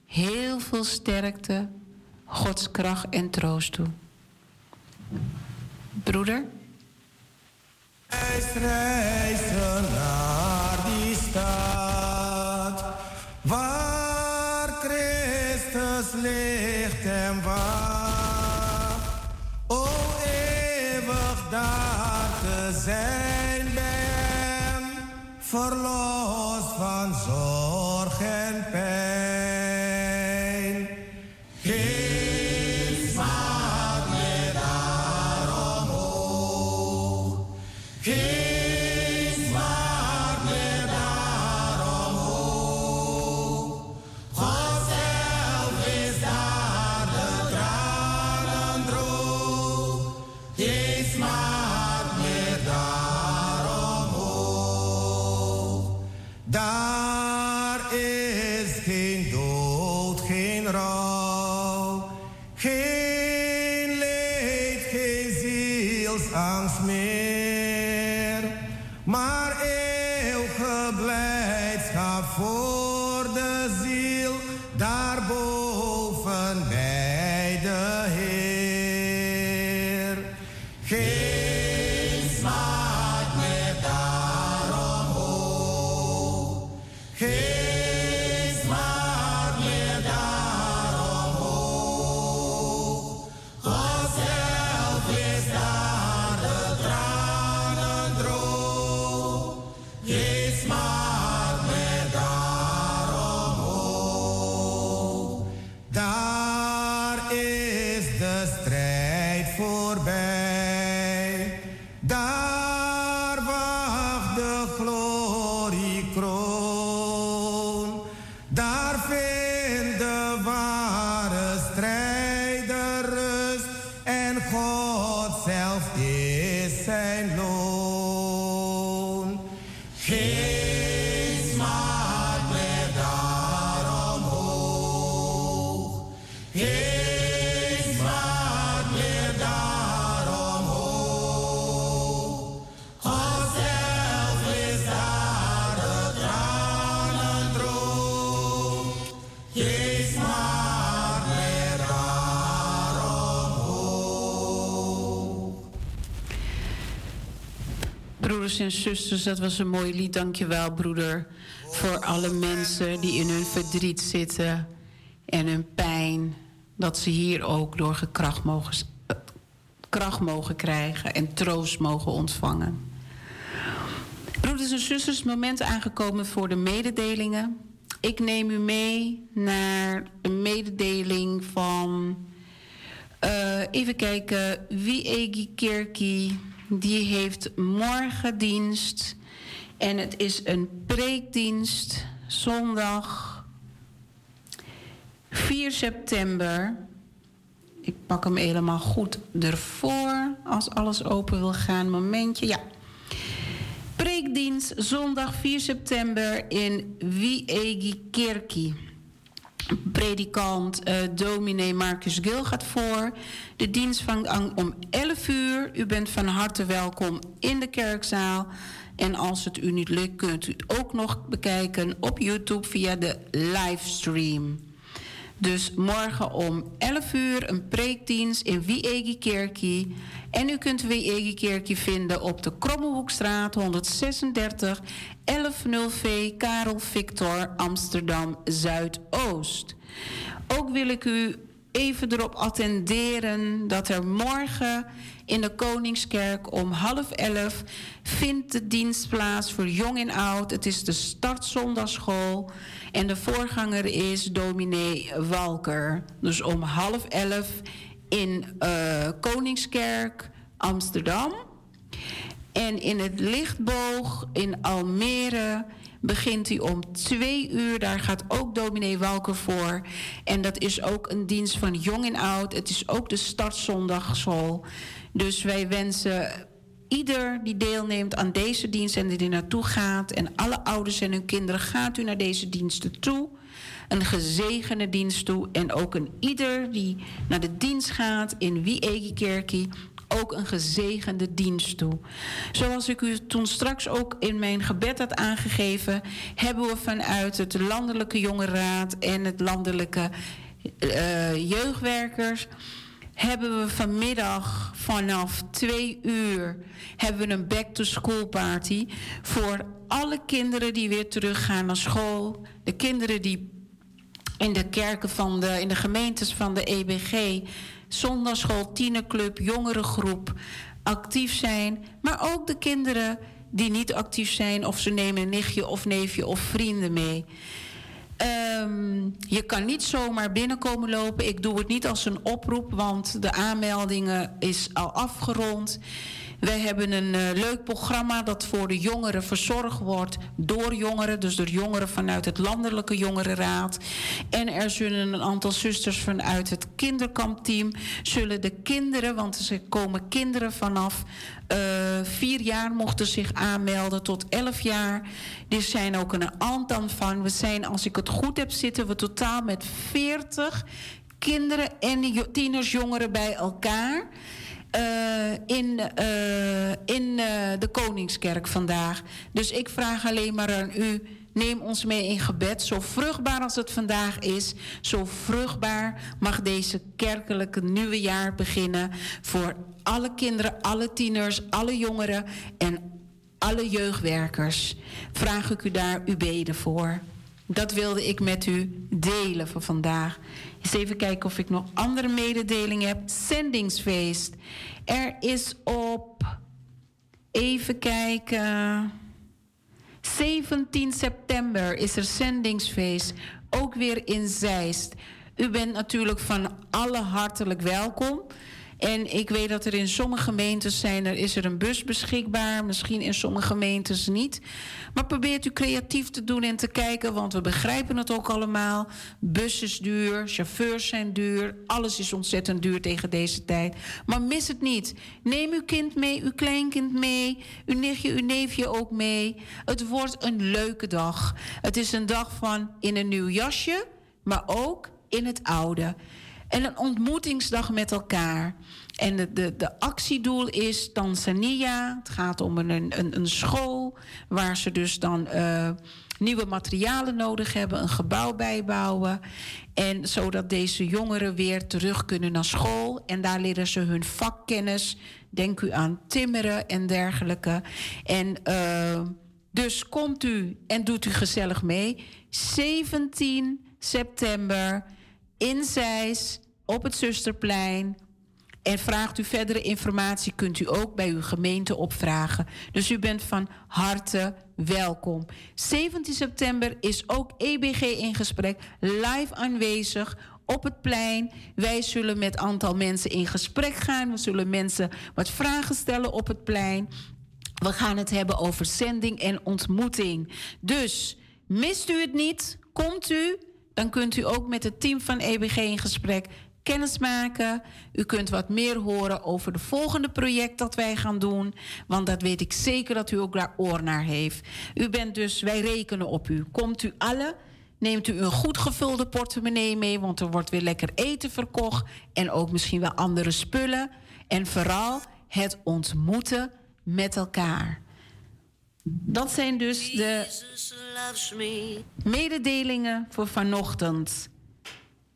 heel veel sterkte, Gods kracht en troost toe. Broeder? Reizen naar die stad waar Christus ligt en wacht. Verlost van geen en zusters, dat was een mooi lied. Dankjewel, broeder. Voor alle mensen die in hun verdriet zitten en hun pijn. Dat ze hier ook door gekracht mogen, kracht mogen krijgen en troost mogen ontvangen. Broeders en zusters, het moment aangekomen voor de mededelingen. Ik neem u mee naar een mededeling van. eh, even kijken, Wiegi Kerkie. Die heeft morgen dienst. En het is een preekdienst. Zondag 4 september. Ik pak hem helemaal goed ervoor. Als alles open wil gaan. Momentje, ja. Preekdienst zondag 4 september in Wiegi Kerkie. Predikant eh dominee Marcus Gil gaat voor. De dienst vangt aan om 11 uur. U bent van harte welkom in de kerkzaal. En als het u niet lukt, kunt u het ook nog bekijken op YouTube via de livestream. Dus morgen om 11 uur een preekdienst in Wiegi Kerkie. En u kunt Wiegi Kerkie vinden op de Krommehoekstraat 136 1105 Karel Victor Amsterdam Zuidoost. Ook wil ik u even erop attenderen dat er morgen in de Koningskerk om half elf vindt de dienst plaats voor jong en oud. Het is de startzondagschool en de voorganger is dominee Walker. Dus om half elf in uh, Koningskerk Amsterdam. En in het Lichtboog in Almere begint hij om twee uur. Daar gaat ook dominee Walker voor. En dat is ook een dienst van jong en oud. Het is ook de startzondagschool. Dus wij wensen ieder die deelneemt aan deze dienst en die er naartoe gaat... en alle ouders en hun kinderen, gaat u naar deze diensten toe... Een gezegende dienst toe. En ook een ieder die naar de dienst gaat in Wie Kerkie ook een gezegende dienst toe. Zoals ik u toen straks ook in mijn gebed had aangegeven, hebben we vanuit het Landelijke Jongerenraad en het Landelijke uh, Jeugdwerkers hebben we vanmiddag vanaf twee uur hebben we een back to school party voor alle kinderen die weer teruggaan naar school, de kinderen die in de kerken van de in de gemeentes van de EBG zondagschool, tienerclub, jongerengroep actief zijn. Maar ook de kinderen die niet actief zijn of ze nemen een nichtje of neefje of vrienden mee. Um, je kan niet zomaar binnenkomen lopen. Ik doe het niet als een oproep, want de aanmeldingen is al afgerond. Wij hebben een uh, leuk programma dat voor de jongeren verzorgd wordt door jongeren, dus door jongeren vanuit het Landelijke Jongerenraad. En er zullen een aantal zusters vanuit het kinderkampteam, zullen de kinderen, want er komen kinderen vanaf uh, vier jaar mochten zich aanmelden tot elf jaar. Er zijn ook een aantal van. We zijn, als ik het goed heb, zitten we totaal met 40 kinderen en tieners, jongeren bij elkaar. Uh, in, uh, in uh, de Koningskerk vandaag. Dus ik vraag alleen maar aan u. Neem ons mee in gebed. Zo vruchtbaar als het vandaag is, zo vruchtbaar mag deze kerkelijke nieuwe jaar beginnen. Voor alle kinderen, alle tieners, alle jongeren en alle jeugdwerkers. Vraag ik u daar uw beden voor. Dat wilde ik met u delen voor vandaag. Eens even kijken of ik nog andere mededelingen heb. Zendingsfeest. Er is op. Even kijken. 17 september is er zendingsfeest. Ook weer in Zeist. U bent natuurlijk van alle hartelijk welkom. En ik weet dat er in sommige gemeentes zijn, er is er een bus beschikbaar. Misschien in sommige gemeentes niet. Maar probeert u creatief te doen en te kijken, want we begrijpen het ook allemaal. Bus is duur, chauffeurs zijn duur, alles is ontzettend duur tegen deze tijd. Maar mis het niet. Neem uw kind mee, uw kleinkind mee, uw nichtje, uw neefje ook mee. Het wordt een leuke dag. Het is een dag van in een nieuw jasje, maar ook in het oude. En een ontmoetingsdag met elkaar. En de, de, de actiedoel is Tanzania. Het gaat om een, een, een school waar ze dus dan uh, nieuwe materialen nodig hebben, een gebouw bijbouwen. En zodat deze jongeren weer terug kunnen naar school. En daar leren ze hun vakkennis. Denk u aan timmeren en dergelijke. En uh, dus komt u en doet u gezellig mee. 17 september in Zeist op het Zusterplein. En vraagt u verdere informatie, kunt u ook bij uw gemeente opvragen. Dus u bent van harte welkom. 17 september is ook EBG in gesprek, live aanwezig op het plein. Wij zullen met aantal mensen in gesprek gaan. We zullen mensen wat vragen stellen op het plein. We gaan het hebben over zending en ontmoeting. Dus mist u het niet, komt u, dan kunt u ook met het team van EBG in gesprek kennismaken. U kunt wat meer horen over de volgende project dat wij gaan doen. Want dat weet ik zeker dat u ook daar oor naar heeft. U bent dus, wij rekenen op u. Komt u alle, neemt u een goed gevulde portemonnee mee. Want er wordt weer lekker eten verkocht. En ook misschien wel andere spullen. En vooral het ontmoeten met elkaar. Dat zijn dus de mededelingen voor vanochtend.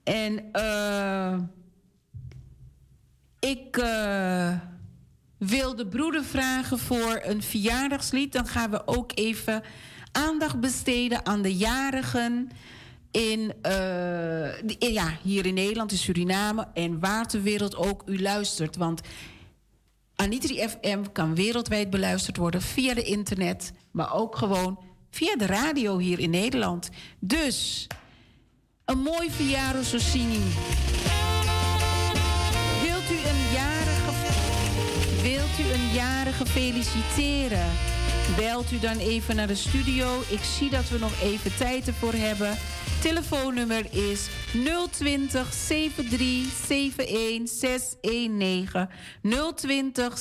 En eh, ik eh, wil de broeder vragen voor een verjaardagslied. Dan gaan we ook even aandacht besteden aan de jarigen in, eh, ja, hier in Nederland, in Suriname en waar ter wereld ook u luistert. Want Anitri FM kan wereldwijd beluisterd worden via de internet, maar ook gewoon via de radio hier in Nederland. Dus een mooi verjaardag Socini. Wilt u een jarige, wilt u een jarige feliciteren? Belt u dan even naar de studio. Ik zie dat we nog even tijd ervoor hebben. Telefoonnummer is 020 73 71 619. 020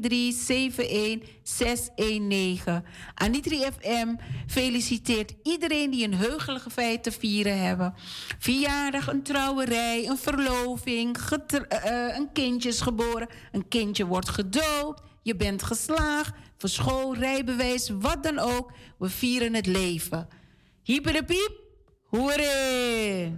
73 71 619. Anitri FM feliciteert iedereen die een heugelijke feit te vieren hebben. Verjaardag, een trouwerij, een verloving, eh, een kindje is geboren, een kindje wordt gedoopt, je bent geslaagd, voor school, rijbewijs, wat dan ook. We vieren het leven. Hyper de piep, Hooray!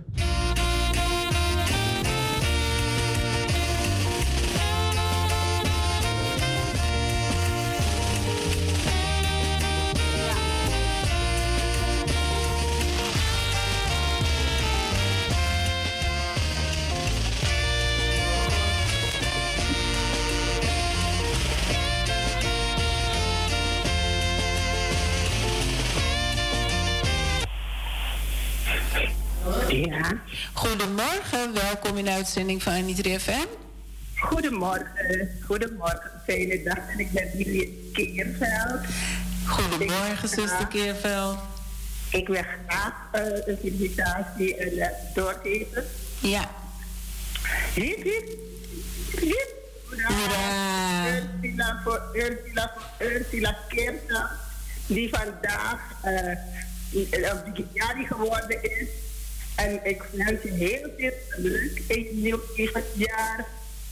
Goedemorgen, welkom in de uitzending van Anitri FM. Goedemorgen, goedemorgen, fijne dag. En ik ben Lili Keerveld. Goedemorgen, zuster Keerveld. Ik wil graag eh, een felicitatie eh, doorgeven. Ja. Hip, hip, hip. Hoera. Ursula voor Ursula voor Ursula Keerveld, die vandaag eh op die jarig geworden is. En ik wens je heel veel geluk in het nieuw jaar.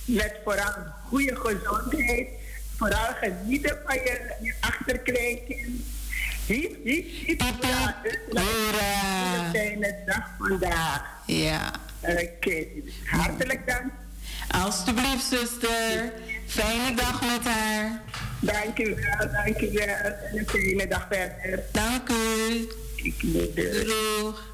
Met vooral goede gezondheid. Vooral genieten van je, je achterkleinkind. Hiep, hiep, hiep. Ja, Ursula, Hoera. een fijne dag vandaag. Ja. Oké, hartelijk dank. Alsjeblieft, zuster. Fijne dag met haar. Dank u wel, dank u wel. En een fijne dag verder. Dank u. Ik moet Doeg.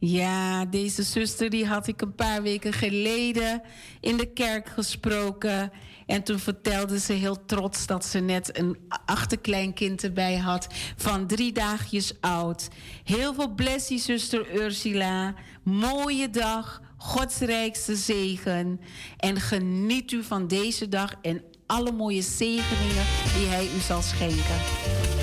Ja, deze zuster die had ik een paar weken geleden in de kerk gesproken. En toen vertelde ze heel trots dat ze net een achterkleinkind erbij had van drie dagjes oud. Heel veel blessie, zuster Ursula. Mooie dag, Gods rijkste zegen. En geniet u van deze dag en alle mooie zegeningen die Hij u zal schenken.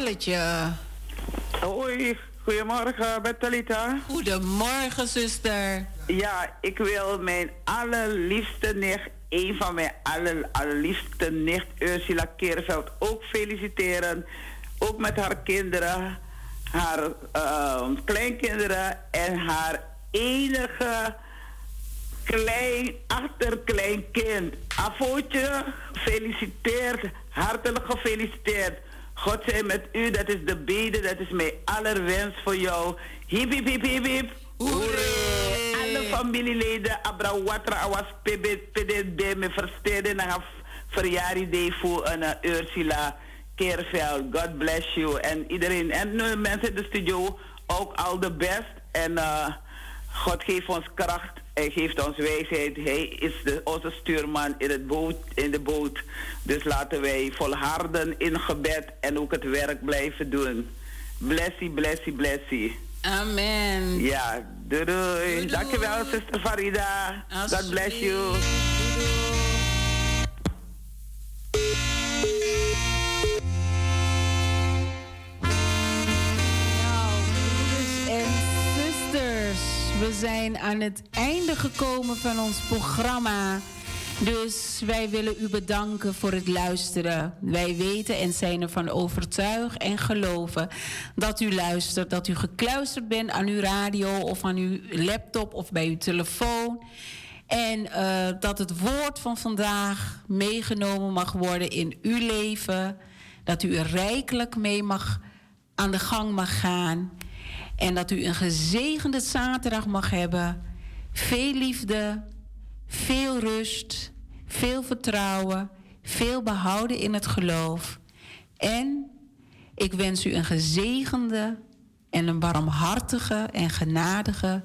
Belletje. Hoi, Goedemorgen, Bettelita. Goedemorgen, zuster. Ja, ik wil mijn allerliefste nicht, een van mijn aller, allerliefste nicht, Ursula Keerveld, ook feliciteren. Ook met haar kinderen, haar uh, kleinkinderen en haar enige klein, achterkleinkind. Afootje, gefeliciteerd, hartelijk gefeliciteerd. God zij met u, dat is de bede, dat is mijn allerwens voor jou. Hip, hip, hip, hip, hip. Alle familieleden, Abra Watra, Awas, PDD, me versteden naar haar verjaardag voor een uh, Ursula Keerveld. God bless you. En iedereen, en uh, mensen in de studio, ook al de best. En uh, God geeft ons kracht hij geeft ons wijsheid. Hij is de, onze stuurman in, het boot, in de boot. Dus laten wij volharden in gebed en ook het werk blijven doen. Blessie, blessie, blessie. Amen. Ja, doei doei. doei, doei. Dankjewel, zuster Farida. God bless you. We zijn aan het einde gekomen van ons programma. Dus wij willen u bedanken voor het luisteren. Wij weten en zijn ervan overtuigd en geloven dat u luistert, dat u gekluisterd bent aan uw radio of aan uw laptop of bij uw telefoon. En uh, dat het woord van vandaag meegenomen mag worden in uw leven. Dat u er rijkelijk mee mag aan de gang mag gaan. En dat u een gezegende zaterdag mag hebben. Veel liefde, veel rust, veel vertrouwen, veel behouden in het geloof. En ik wens u een gezegende en een barmhartige en genadige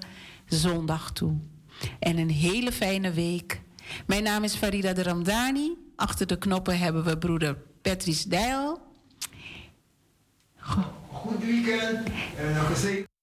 zondag toe. En een hele fijne week. Mijn naam is Farida de Ramdani. Achter de knoppen hebben we broeder Patrice Dijl. Goed weekend en een gezegend